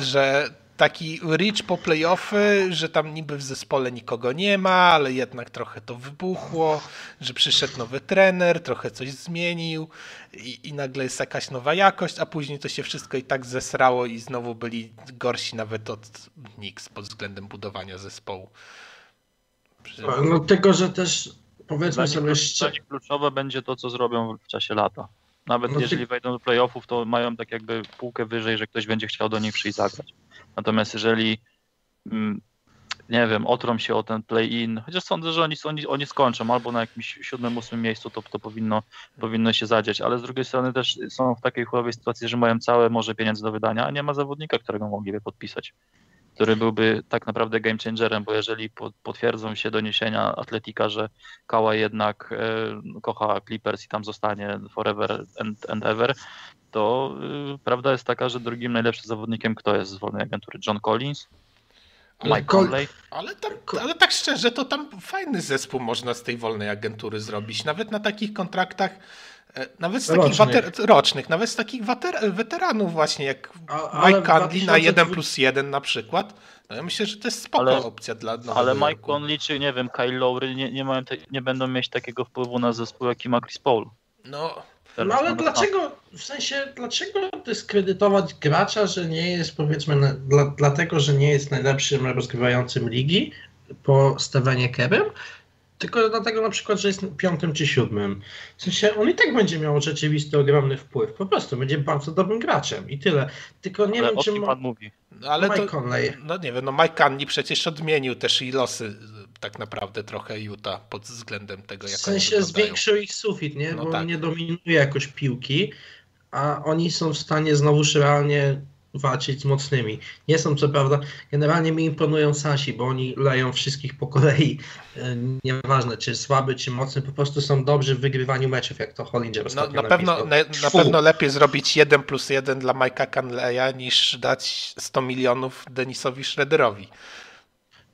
że taki rich po playoffy, że tam niby w zespole nikogo nie ma, ale jednak trochę to wybuchło, że przyszedł nowy trener, trochę coś zmienił i, i nagle jest jakaś nowa jakość, a później to się wszystko i tak zesrało i znowu byli gorsi nawet od Knicks pod względem budowania zespołu. No tylko, że też powiedzmy sobie szczerze. Kluczowe będzie to, co zrobią w czasie lata. Nawet no jeżeli ty... wejdą do playoffów, to mają tak jakby półkę wyżej, że ktoś będzie chciał do nich przyjść zagrać. Natomiast jeżeli mm, nie wiem, otrą się o ten play-in, chociaż sądzę, że oni, oni, oni skończą albo na jakimś siódmym, ósmym miejscu, to, to powinno, powinno się zadziać, ale z drugiej strony też są w takiej chujowej sytuacji, że mają całe morze pieniędzy do wydania, a nie ma zawodnika, którego mogliby podpisać który byłby tak naprawdę game changerem, bo jeżeli potwierdzą się doniesienia Atletika, że Kała jednak e, kocha Clippers i tam zostanie forever and, and ever, to y, prawda jest taka, że drugim najlepszym zawodnikiem kto jest z wolnej agentury? John Collins? Conley? Ale, tam, ale tak szczerze, to tam fajny zespół można z tej wolnej agentury zrobić. Nawet na takich kontraktach E, nawet z takich rocznych, water, rocznych nawet z takich water, weteranów właśnie, jak A, Mike Conley na 1 plus 1 na przykład. No ja myślę, że to jest spoko ale, opcja dla nowego Ale Mike Conley czy nie wiem, Kyle Lowry nie, nie, mają te, nie będą mieć takiego wpływu na zespół, jaki ma Chris Paul. No, no ale dlaczego, w sensie, dlaczego dyskredytować gracza, że nie jest powiedzmy, dla, dlatego, że nie jest najlepszym rozgrywającym ligi po Stevenie Kerem, tylko dlatego na przykład, że jest piątym czy siódmym. W sensie on i tak będzie miał rzeczywisty ogromny wpływ. Po prostu będzie bardzo dobrym graczem i tyle. Tylko nie ale wiem, czy ma... pan mówi. No, ale Mike to, Conley. No nie wiem, no Mike Conley przecież odmienił też i losy tak naprawdę trochę Utah pod względem tego, jak W sensie zwiększył ich sufit, nie? No Bo tak. nie dominuje jakoś piłki, a oni są w stanie znowu realnie walczyć z mocnymi. Nie są co prawda, generalnie mi imponują Sasi, bo oni leją wszystkich po kolei. E, nieważne, czy słaby, czy mocny, po prostu są dobrzy w wygrywaniu meczów, jak to Hollinger no, na, pewno, na, na, pewno lepiej zrobić 1 plus 1 dla Mike'a Canleya niż dać 100 milionów Denisowi Schroederowi.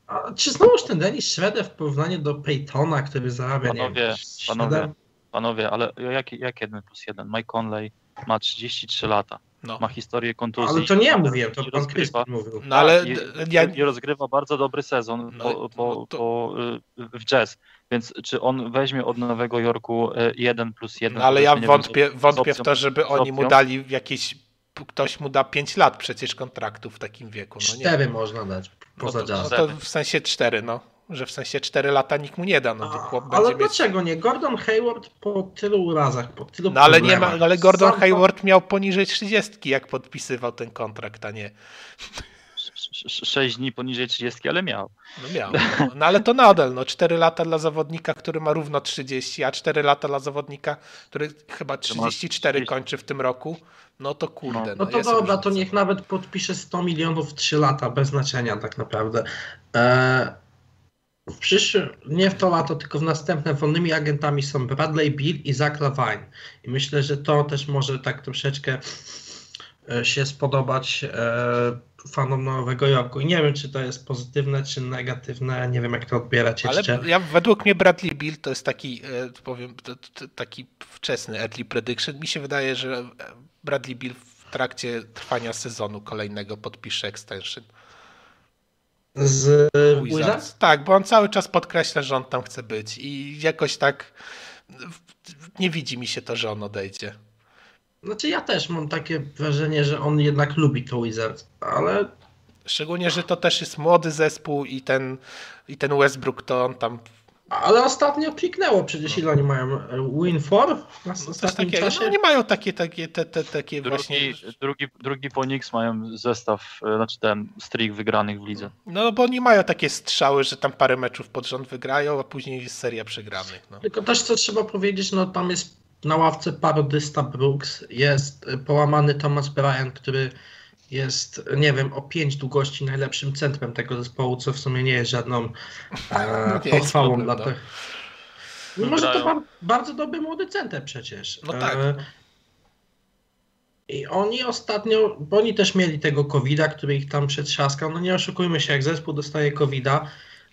A czy znowuż ten Denis Schroeder w porównaniu do Peytona, który zarabia, panowie, nie wiem, panowie, panowie, ale jak, jak 1 plus 1? Mike Conley ma 33 lata. No. Ma historię kontuzji. Ale to nie ja mówiłem, to pan Krystian mówił. No ale I, ja... i rozgrywa bardzo dobry sezon no, po, po, no to... po, y, w jazz. Więc czy on weźmie od Nowego Jorku 1 y, plus 1? No ale ja wątpię, wiem, wątpię w to, żeby oni mu dali jakieś ktoś mu da 5 lat przecież kontraktu w takim wieku. No 4 można dać poza no to, no to w sensie 4, no że w sensie 4 lata nikt mu nie da. No, chłop ale mieć... dlaczego nie? Gordon Hayward po tylu urazach, po tylu No ale nie ma, ale Gordon Sam Hayward miał poniżej 30, jak podpisywał ten kontrakt, a nie. 6 dni poniżej 30, ale miał. No miał. No, no ale to nadal, no 4 lata dla zawodnika, który ma równo 30, a 4 lata dla zawodnika, który chyba 34 kończy w tym roku. No to kurde. No, no to dobra, to niech nawet podpisze 100 milionów w 3 lata, bez znaczenia tak naprawdę. Eee, w przyszłym, nie w to lato, tylko w następne wolnymi agentami są Bradley Bill i Zach Lavine. I myślę, że to też może tak troszeczkę e, się spodobać e, fanom Nowego Jorku. I nie wiem, czy to jest pozytywne, czy negatywne, nie wiem, jak to odbierać Ale jeszcze. Ja, według mnie Bradley Bill to jest taki, e, powiem, taki wczesny early prediction. Mi się wydaje, że Bradley Bill w trakcie trwania sezonu kolejnego podpisze extension. Z Wizards? Tak, bo on cały czas podkreśla, że on tam chce być i jakoś tak nie widzi mi się to, że on odejdzie. Znaczy ja też mam takie wrażenie, że on jednak lubi to Wizards, ale... Szczególnie, że to też jest młody zespół i ten, i ten Westbrook to on tam ale ostatnio kliknęło przecież ile oni mają? Win 4 na ostatnim takie, czasie? No, oni mają takie, takie, te, te, takie drugi, właśnie... Drugi, drugi po Knicks mają zestaw, e, znaczy ten streak wygranych w lidze. No bo oni mają takie strzały, że tam parę meczów pod rząd wygrają, a później jest seria przegranych. No. Tylko też co trzeba powiedzieć, no tam jest na ławce parodysta Brooks, jest połamany Thomas Bryant, który jest, nie wiem, o pięć długości najlepszym centrum tego zespołu, co w sumie nie jest żadną e, pochwałą dla tych. No. Mimo, że to bardzo dobry młody center przecież. No tak. E, I oni ostatnio, bo oni też mieli tego COVID-a, który ich tam przetrzaskał. No nie oszukujmy się, jak zespół dostaje COVID-a,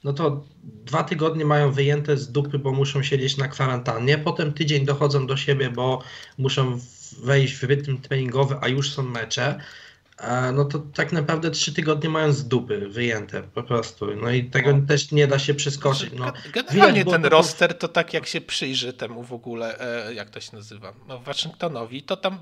no to dwa tygodnie mają wyjęte z dupy, bo muszą siedzieć na kwarantannie. Potem tydzień dochodzą do siebie, bo muszą wejść w rytm treningowy, a już są mecze no to tak naprawdę trzy tygodnie mają z dupy wyjęte po prostu. No i tego no. też nie da się przeskoczyć. No, Generalnie ten to... roster to tak jak się przyjrzy temu w ogóle, e, jak to się nazywa, no Waszyngtonowi, to tam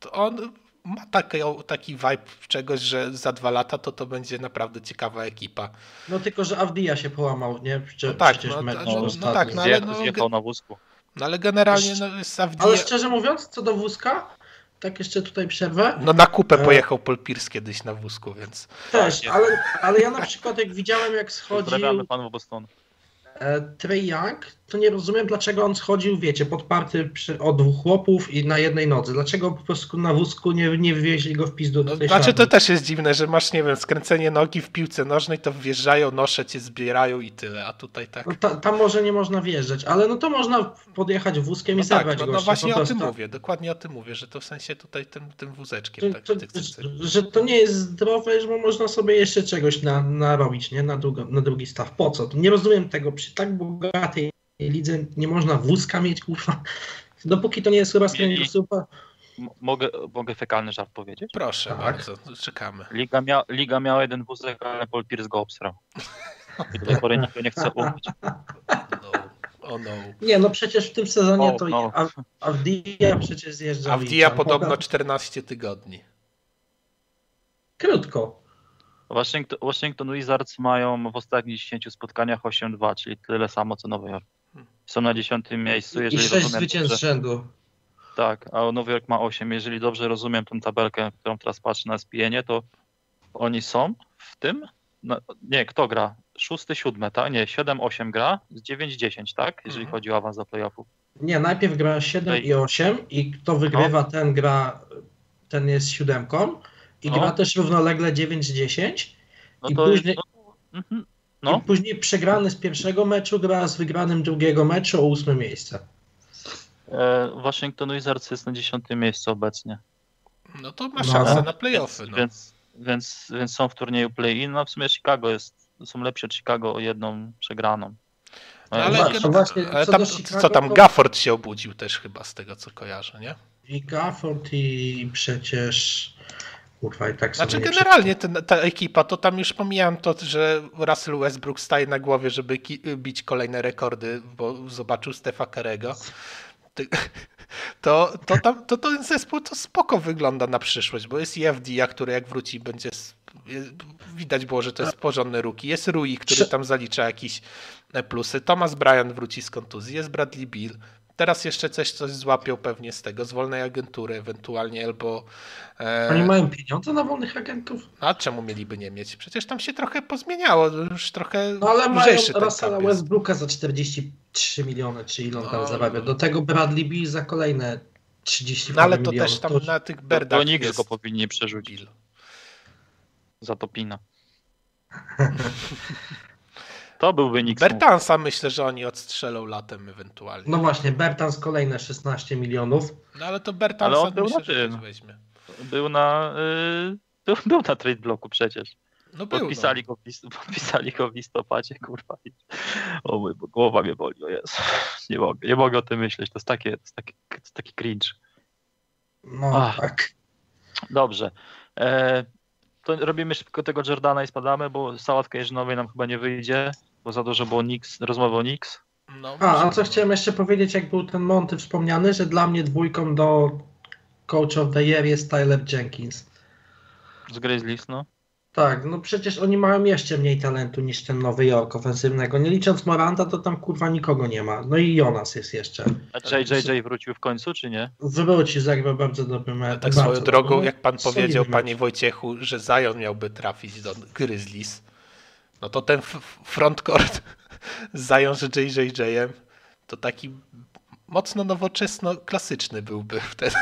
to on ma taki, taki vibe czegoś, że za dwa lata to to będzie naprawdę ciekawa ekipa. No tylko, że Avdia się połamał, nie? Prze no tak, no, mecz no, no, tak, no, ale, no, na wózku. No ale generalnie no, jest Avdia... Ale szczerze mówiąc, co do wózka, tak jeszcze tutaj przerwę. No na kupę e, pojechał Paul Pierce kiedyś na wózku, więc... Też, ale, ale ja na przykład jak widziałem jak schodził... Pozdrawiamy panu Boston. E, Trey Young, to nie rozumiem, dlaczego on schodził, wiecie, podparty przy, od dwóch chłopów i na jednej nodze. Dlaczego po prostu na wózku nie, nie wywieźli go w pizdu do no, Znaczy to też jest dziwne, że masz, nie wiem, skręcenie nogi w piłce nożnej, to wjeżdżają, nosze cię zbierają i tyle, a tutaj tak... No, ta, tam może nie można wjeżdżać, ale no to można podjechać wózkiem no i tak, zerwać no, no właśnie o tym mówię, dokładnie o tym mówię, że to w sensie tutaj tym, tym wózeczkiem. tak, to, że to nie jest zdrowe, że można sobie jeszcze czegoś na, narobić, nie? Na, drugo, na drugi staw. Po co? Nie rozumiem tego przy tak bogatej lidze nie można wózka mieć, kurwa. Dopóki to nie jest chyba super. Mogę, mogę fekalny żart powiedzieć? Proszę tak. bardzo, czekamy. Liga, mia, Liga miała jeden wózek, ale Paul Pierce go obsrał. I do tej pory nikt go nie chce umyć. No. Oh no. Nie, no przecież w tym sezonie oh, to no. Avdia przecież zjeżdżał. Avdia podobno 14 tygodni. Krótko. Washington, Washington Wizards mają w ostatnich 10 spotkaniach 8-2, czyli tyle samo co Nowy Jork. Są na 10 miejscu. Jeżeli I 6 zwycięstw z rzędu. Tak, a Nowy Jork ma 8. Jeżeli dobrze rozumiem tę tabelkę, którą teraz patrzę na SPN, to oni są w tym? No, nie, kto gra? szósty, siódme, tak? Nie, 7-8 gra, z 9-10, tak? Jeżeli mhm. chodzi o awans do playoffów. Nie, najpierw gra 7 i 8 i kto wygrywa, no. ten gra, ten jest siódemką i no. gra też równolegle 9-10 no i później... No, mhm. No. I później przegrany z pierwszego meczu gra z wygranym drugiego meczu o ósme miejsce. E, Waszyngton Wizards jest na dziesiątym miejscu obecnie. No to ma szansę no. na playoffy. No. Więc, więc, więc są w turnieju play-in. No w sumie Chicago jest, są lepsze od Chicago o jedną przegraną. No, ale, ale, właśnie, ale tam, Chicago, co tam, Gafford się obudził też chyba z tego co kojarzę, nie? I Gafford i przecież kurwa i tak Znaczy generalnie ten, ta ekipa, to tam już pomijam to, że Russell Westbrook staje na głowie, żeby bić kolejne rekordy, bo zobaczył Stefa Karego to, to, tam, to ten zespół to spoko wygląda na przyszłość, bo jest EFD, który jak wróci będzie widać było, że to jest porządny ruki. Jest Rui, który tam zalicza jakieś plusy. Thomas Bryan wróci z kontuzji, jest Bradley Bill, Teraz jeszcze coś, coś złapią pewnie z tego, z wolnej agentury ewentualnie, albo... E... Oni mają pieniądze na wolnych agentów? A czemu mieliby nie mieć? Przecież tam się trochę pozmieniało, już trochę No ale mają Russella Westbrooka za 43 miliony, czy ile on tam no, zarabia. Do tego Bradley Bill za kolejne 30 No ale to też tam to... na tych berdach To nikt go powinni przerzucić. Za to pina. To byłby nikt. Bertansa myślę, że oni odstrzelą latem ewentualnie. No właśnie, Bertans kolejne 16 milionów. No ale to Bertansa ale on był myślę, na tym. weźmie. Był na, yy, był na trade bloku przecież. No był, podpisali, no. go w, podpisali go w listopadzie, kurwa. O mój, bo głowa mnie boli, o Jezu. Nie mogę, nie mogę o tym myśleć, to jest, takie, to jest, taki, to jest taki cringe. No Ach. tak. Dobrze. E, to robimy szybko tego Jordana i spadamy, bo sałatkę jeżynowej nam chyba nie wyjdzie. Bo za dużo było Nix, rozmowy o Nix. No, a, a co chciałem jeszcze powiedzieć, jak był ten Monty wspomniany, że dla mnie dwójką do Coach of the Year jest Tyler Jenkins. Z Grizzlies, no. Tak, no przecież oni mają jeszcze mniej talentu niż ten Nowy Jork ofensywnego. Nie licząc Moranta, to tam kurwa nikogo nie ma. No i Jonas jest jeszcze. A JJJ wrócił w końcu, czy nie? Wróci, zagrał bardzo dobry mecz. Tak swoją drogą, jak pan powiedział, panie Wojciechu, że Zion miałby trafić do Grizzlies, no to ten frontcourt zajął z JJJ-em, to taki mocno nowoczesno klasyczny byłby wtedy.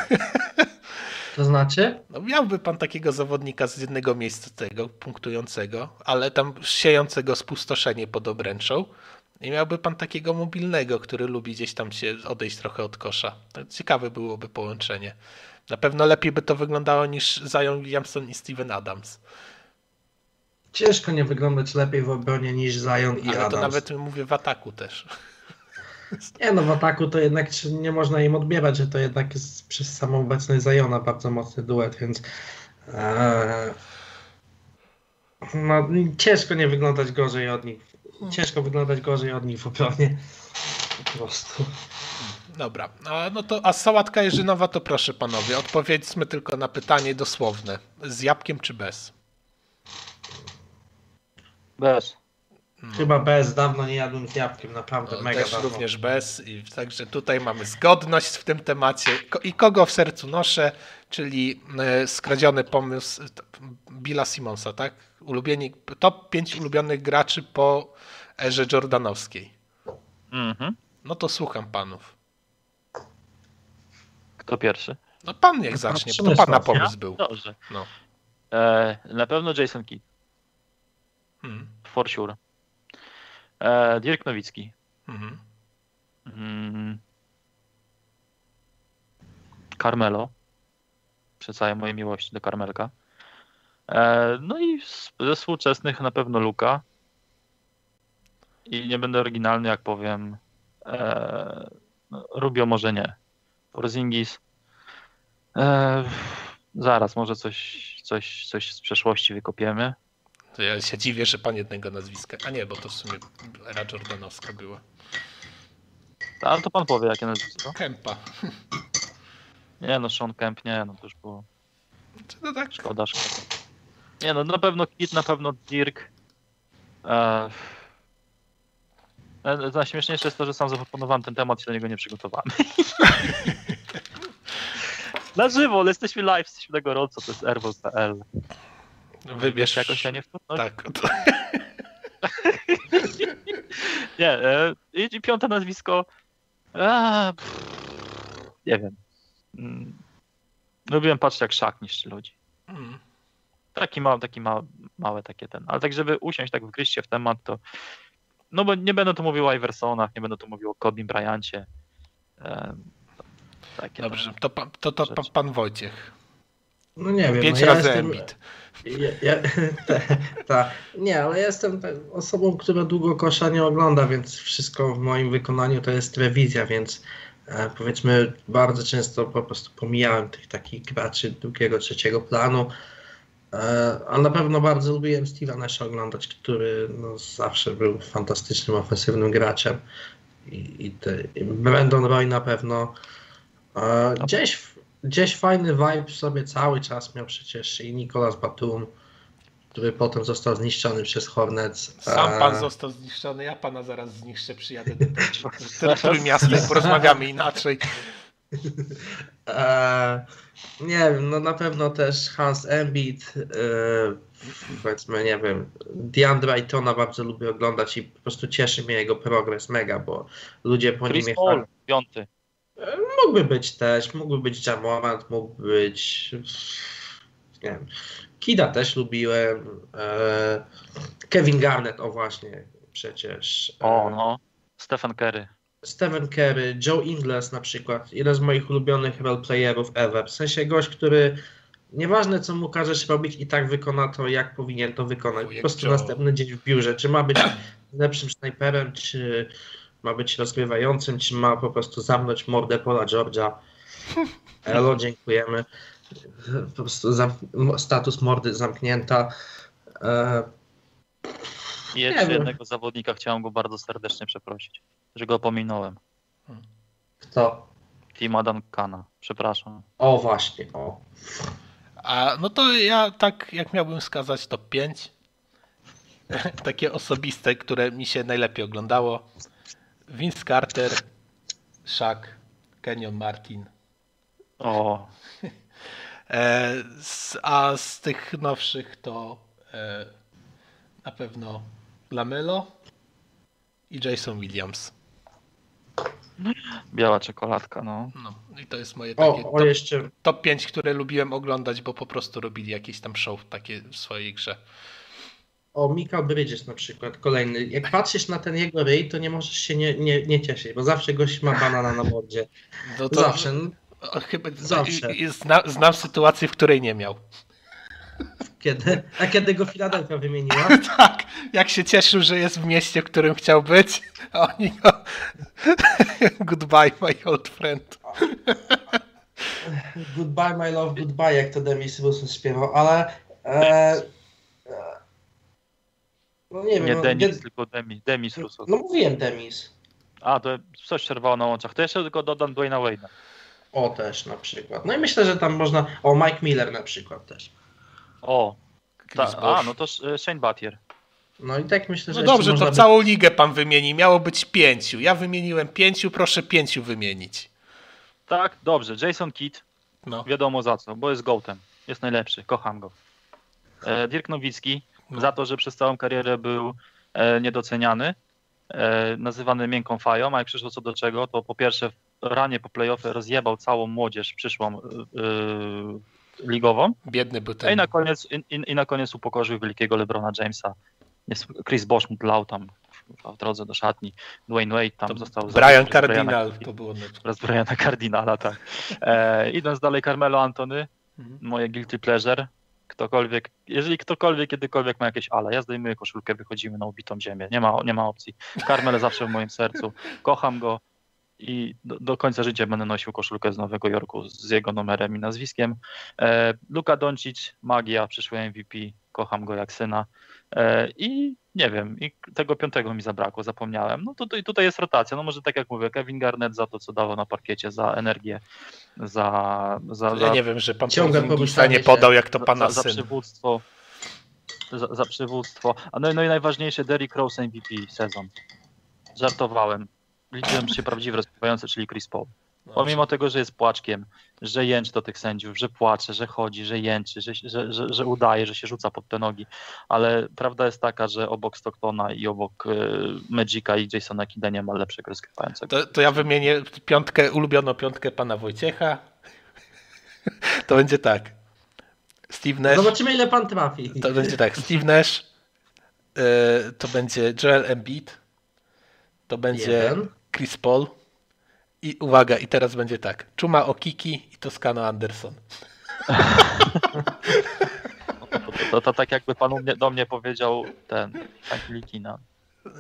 To znaczy? No miałby pan takiego zawodnika z jednego miejsca tego punktującego, ale tam siejącego spustoszenie pod obręczą. I miałby pan takiego mobilnego, który lubi gdzieś tam się odejść trochę od kosza. To ciekawe byłoby połączenie. Na pewno lepiej by to wyglądało niż Zion Williamson i Steven Adams. Ciężko nie wyglądać lepiej w obronie niż Zion i Ale Adams. to nawet mówię w ataku też. Nie no, w ataku to jednak nie można im odbierać, że to jednak jest przez samą obecność Zajona bardzo mocny duet, więc ee, no, ciężko nie wyglądać gorzej od nich. Ciężko wyglądać gorzej od nich w obronie. Po prostu. Dobra, a, no to a sałatka jeżynowa to proszę panowie, odpowiedzmy tylko na pytanie dosłowne. Z jabłkiem czy bez? Bez. No. Chyba bez, dawno nie jadłem z jabłkiem, naprawdę no, mega Też dawno. również bez, i także tutaj mamy zgodność w tym temacie. I kogo w sercu noszę, czyli e, skradziony pomysł Billa Simonsa, tak? Ulubieni, top 5 ulubionych graczy po erze Jordanowskiej. Mhm. No to słucham panów. Kto pierwszy? No pan niech zacznie, to pana pomysł był. Dobrze. No. E, na pewno Jason Kidd. Hmm. For sure. E, Dirk Nowicki. Mhm. Mm. Carmelo. Przy całej mojej miłości do Carmelka. E, no i ze współczesnych na pewno Luka. I nie będę oryginalny, jak powiem. E, no, Rubio może nie. Porzingis. E, zaraz, może coś, coś, coś z przeszłości wykopiemy. To ja się dziwię, że pan jednego nazwiska. A nie, bo to w sumie era Jordanowska była. Ale to pan powie, jakie nazwisko? Kempa. Nie no, Sean Kemp, nie, no to już było. Czy to tak? Szkoda, szkoda. Nie no, na pewno Kit, na pewno Dirk. Eee... Najśmieszniejsze jest to, że sam zaproponowałem ten temat i do niego nie przygotowałem. na żywo, ale jesteśmy live, jesteśmy na gorąco, to jest erwol.pl. Wybierz jakoś, a nie w Tak. nie, e, i piąte nazwisko. A, nie wiem. Mm. Lubiłem patrzeć jak szak niszczy ludzi. Mm. Taki mały, taki ma, małe takie ten. Ale tak, żeby usiąść, tak wgryźć się w temat, to no bo nie będę tu mówił o Iversonach, nie będę tu mówił o Kobe Bryancie. takie Dobrze, to, to, to, to pan Wojciech. No nie wiem. Pięć no razy ja jestem, ja, ja, ta, ta, nie, ale ja jestem osobą, która długo kosza nie ogląda, więc wszystko w moim wykonaniu to jest rewizja, więc e, powiedzmy bardzo często po prostu pomijałem tych takich graczy drugiego, trzeciego planu. E, a na pewno bardzo lubiłem Steve'a Nasha oglądać, który no, zawsze był fantastycznym, ofensywnym graczem. I, i, te, i Brandon Roy na pewno. E, gdzieś, gdzieś fajny vibe sobie cały czas miał przecież i Nicolas Batum, który potem został zniszczony przez Hornets. Sam pan został zniszczony, ja pana zaraz zniszczę, przyjadę do Trójmiasta i porozmawiamy inaczej. E, nie wiem, no na pewno też Hans Embiid, e, powiedzmy, nie wiem, DeAndre Aytona bardzo lubię oglądać i po prostu cieszy mnie jego progres mega, bo ludzie po Chris nim Paul, piąty. E, mógłby być też, mógłby być Jamorant, mógłby być nie wiem, Kida też lubiłem, e, Kevin Garnett, o właśnie, przecież. O no, Stephen Curry. Stephen Curry, Joe Ingles na przykład, jeden z moich ulubionych roleplayerów ever. W sensie gość, który nieważne co mu każesz robić i tak wykona to, jak powinien to wykonać. Po prostu następny dzień w biurze. Czy ma być lepszym snajperem, czy ma być rozgrywającym, czy ma po prostu zamknąć mordę Paula George'a. Elo, dziękujemy. Po prostu status mordy zamknięta. E... Jeszcze jednego zawodnika chciałem go bardzo serdecznie przeprosić że go pominąłem. Kto? Tima Duncana, przepraszam. O właśnie, o. A no to ja tak jak miałbym wskazać top 5. Takie osobiste, które mi się najlepiej oglądało. Vince Carter, Shaq, Kenyon Martin. O. E, a z tych nowszych to e, na pewno Lamelo i Jason Williams. Biała czekoladka, no. no. I to jest moje takie o, o top, top 5, które lubiłem oglądać, bo po prostu robili jakieś tam show takie w swojej grze. O, Michael Bridges na przykład, kolejny. Jak patrzysz na ten jego ryj, to nie możesz się nie, nie, nie cieszyć, bo zawsze gość ma banana na mordzie. No to, zawsze. Chyba, zawsze. Zna, znam sytuację, w której nie miał. Kiedy? A kiedy go Filadelfia wymieniła? tak, jak się cieszył, że jest w mieście, w którym chciał być, a oni go... goodbye, my old friend. goodbye, my love, goodbye, jak to Demis Wilson śpiewał, ale... E, no nie wiem. Nie no, Demis, nie... tylko Demis, Demis Russo. No mówiłem Demis. A, to coś czerwało na łączach. To jeszcze tylko dodam Dwayna Wade'a. O, też na przykład. No i myślę, że tam można... O, Mike Miller na przykład też. O, ta, a no to e, Shane Battier. No i tak myślę, że. No dobrze, to by... całą ligę pan wymieni. Miało być pięciu. Ja wymieniłem pięciu, proszę pięciu wymienić. Tak, dobrze. Jason Kidd. No. Wiadomo za co, bo jest gołtem. Jest najlepszy, kocham go. E, Dirk Nowicki no. Za to, że przez całą karierę był e, niedoceniany, e, nazywany miękką fają, a jak przyszło co do czego, to po pierwsze ranie po playoffy rozjebał całą młodzież przyszłą e, ligową. Biedny był ten. I na koniec, i, i na koniec upokorzył wielkiego LeBrona Jamesa. Chris Bosch mu plał tam w drodze do szatni. Dwayne Wade tam to został... Brian Cardinal to było. Przez Briana Cardinala, tak. E, idąc dalej, Carmelo Antony, mhm. moje guilty pleasure. Ktokolwiek, jeżeli ktokolwiek kiedykolwiek ma jakieś ale, ja zdejmuję koszulkę, wychodzimy na ubitą ziemię. Nie ma, nie ma opcji. Carmelo zawsze w moim sercu. Kocham go i do, do, końca życia będę nosił koszulkę z Nowego Jorku z jego numerem i nazwiskiem. E, Luka Doncic, magia, przyszły MVP, kocham go jak syna. E, I nie wiem, i tego piątego mi zabrakło, zapomniałem. No tutaj, tutaj jest rotacja. No może tak jak mówię, Kevin Garnett za to, co dawał na parkiecie, za energię, za. za ja za, nie wiem, że pan Porzingisa nie podał, jak to pana za, syn. Za przywództwo. Za, za przywództwo. A no, no i najważniejsze, Derrick Rose MVP sezon. Żartowałem liczyłem się prawdziwy rozgrywający, czyli Chris Paul. Pomimo tego, że jest płaczkiem, że jęczy do tych sędziów, że płacze, że chodzi, że jęczy, że, że, że, że udaje, że się rzuca pod te nogi, ale prawda jest taka, że obok Stocktona i obok y, Magica i Jasona Kida nie ma lepszego rozgrywającego. To, to ja wymienię piątkę, ulubioną piątkę pana Wojciecha. to będzie tak. Steve Nash. Zobaczymy ile pan trafi. To będzie tak. Steve Nash, y, to będzie Joel Embiid, to będzie Jeden. Chris Paul, i uwaga, i teraz będzie tak. Czuma Okiki i Toscano Anderson. To, to, to, tak jakby pan do mnie powiedział ten Likina.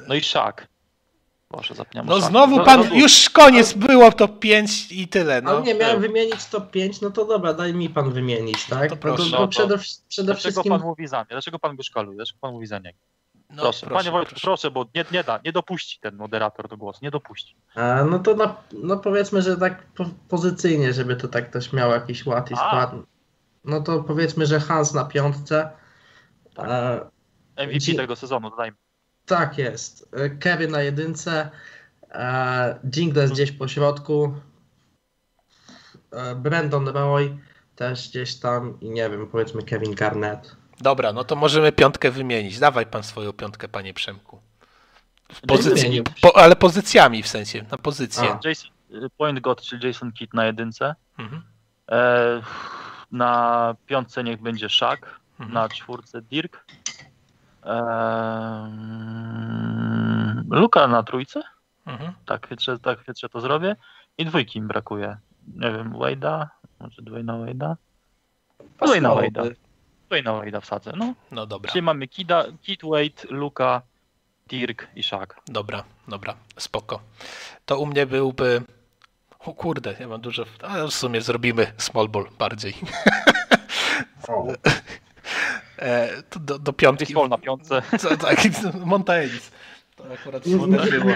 No i Szak. Boże, zapomniałem No znowu no, pan, no, już koniec, było top 5 i tyle. No. Ale nie, miałem wymienić top 5, no to dobra, daj mi pan wymienić, tak? No to proszę. No to, przede, przede Dlaczego wszystkim... pan mówi za mnie? Dlaczego pan go szkaluje? Dlaczego pan mówi za niego? No, proszę, proszę, panie Wojtku, proszę. proszę, bo nie, nie da, nie dopuści ten moderator do głosu, nie dopuści. A, no to na, no powiedzmy, że tak po, pozycyjnie, żeby to tak też miało jakiś ład i skład. No to powiedzmy, że Hans na piątce. Tak. E, MVP tego sezonu, dodajmy. Tak jest. E, Kevin na jedynce, e, Jingles gdzieś po środku, e, Brandon Roy też gdzieś tam i nie wiem, powiedzmy Kevin Garnett. Dobra, no to możemy piątkę wymienić. Dawaj pan swoją piątkę, panie Przemku. Pozycji, po, ale pozycjami w sensie, na pozycję. Jason, y, point God, czyli Jason Kidd na jedynce. Mhm. E, na piątce niech będzie Shaq. Mhm. Na czwórce Dirk. E, Luka na trójce. Mhm. Tak, chytrze, tak chytrze to zrobię. I dwójki mi brakuje. Nie wiem, Wade'a, może Dwayna Wade'a. Dwayna Wade'a. Tutaj na Wade'a wsadzę. No. no dobra. Czyli mamy Kida, Kid Wade, Luka, Dirk i Shaq. Dobra, dobra, spoko. To u mnie byłby. O kurde, ja mam dużo. A w sumie zrobimy small ball bardziej. e, to do, do piątki. Baseball na piątce. Co, tak, Monta Ellis. To akurat się zdarzyło.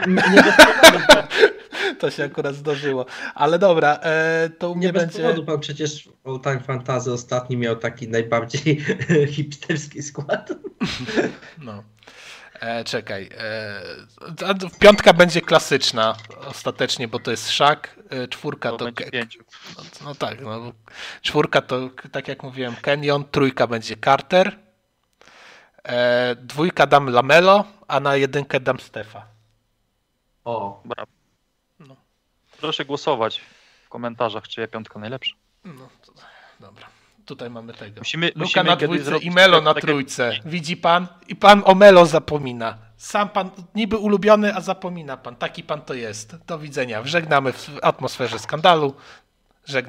To się akurat zdarzyło. Ale dobra, e, to u mnie nie będzie... bez powodu pan przecież All Time Fantasy ostatni miał taki najbardziej hipsterski skład. No. E, czekaj. E, piątka będzie klasyczna ostatecznie, bo to jest szak. E, czwórka to. to no, no, tak. No, czwórka to, tak jak mówiłem, Kenyon. Trójka będzie Carter. E, dwójka dam Lamelo, a na jedynkę dam Stefa. O, brawo. Proszę głosować w komentarzach, czy ja piątka najlepsza. No, to, dobra. Tutaj mamy tego. Musimy, Luka musimy na dwójce i Melo na trójce. Widzi pan? I pan o Melo zapomina. Sam pan niby ulubiony, a zapomina pan. Taki pan to jest. Do widzenia. Żegnamy w atmosferze skandalu.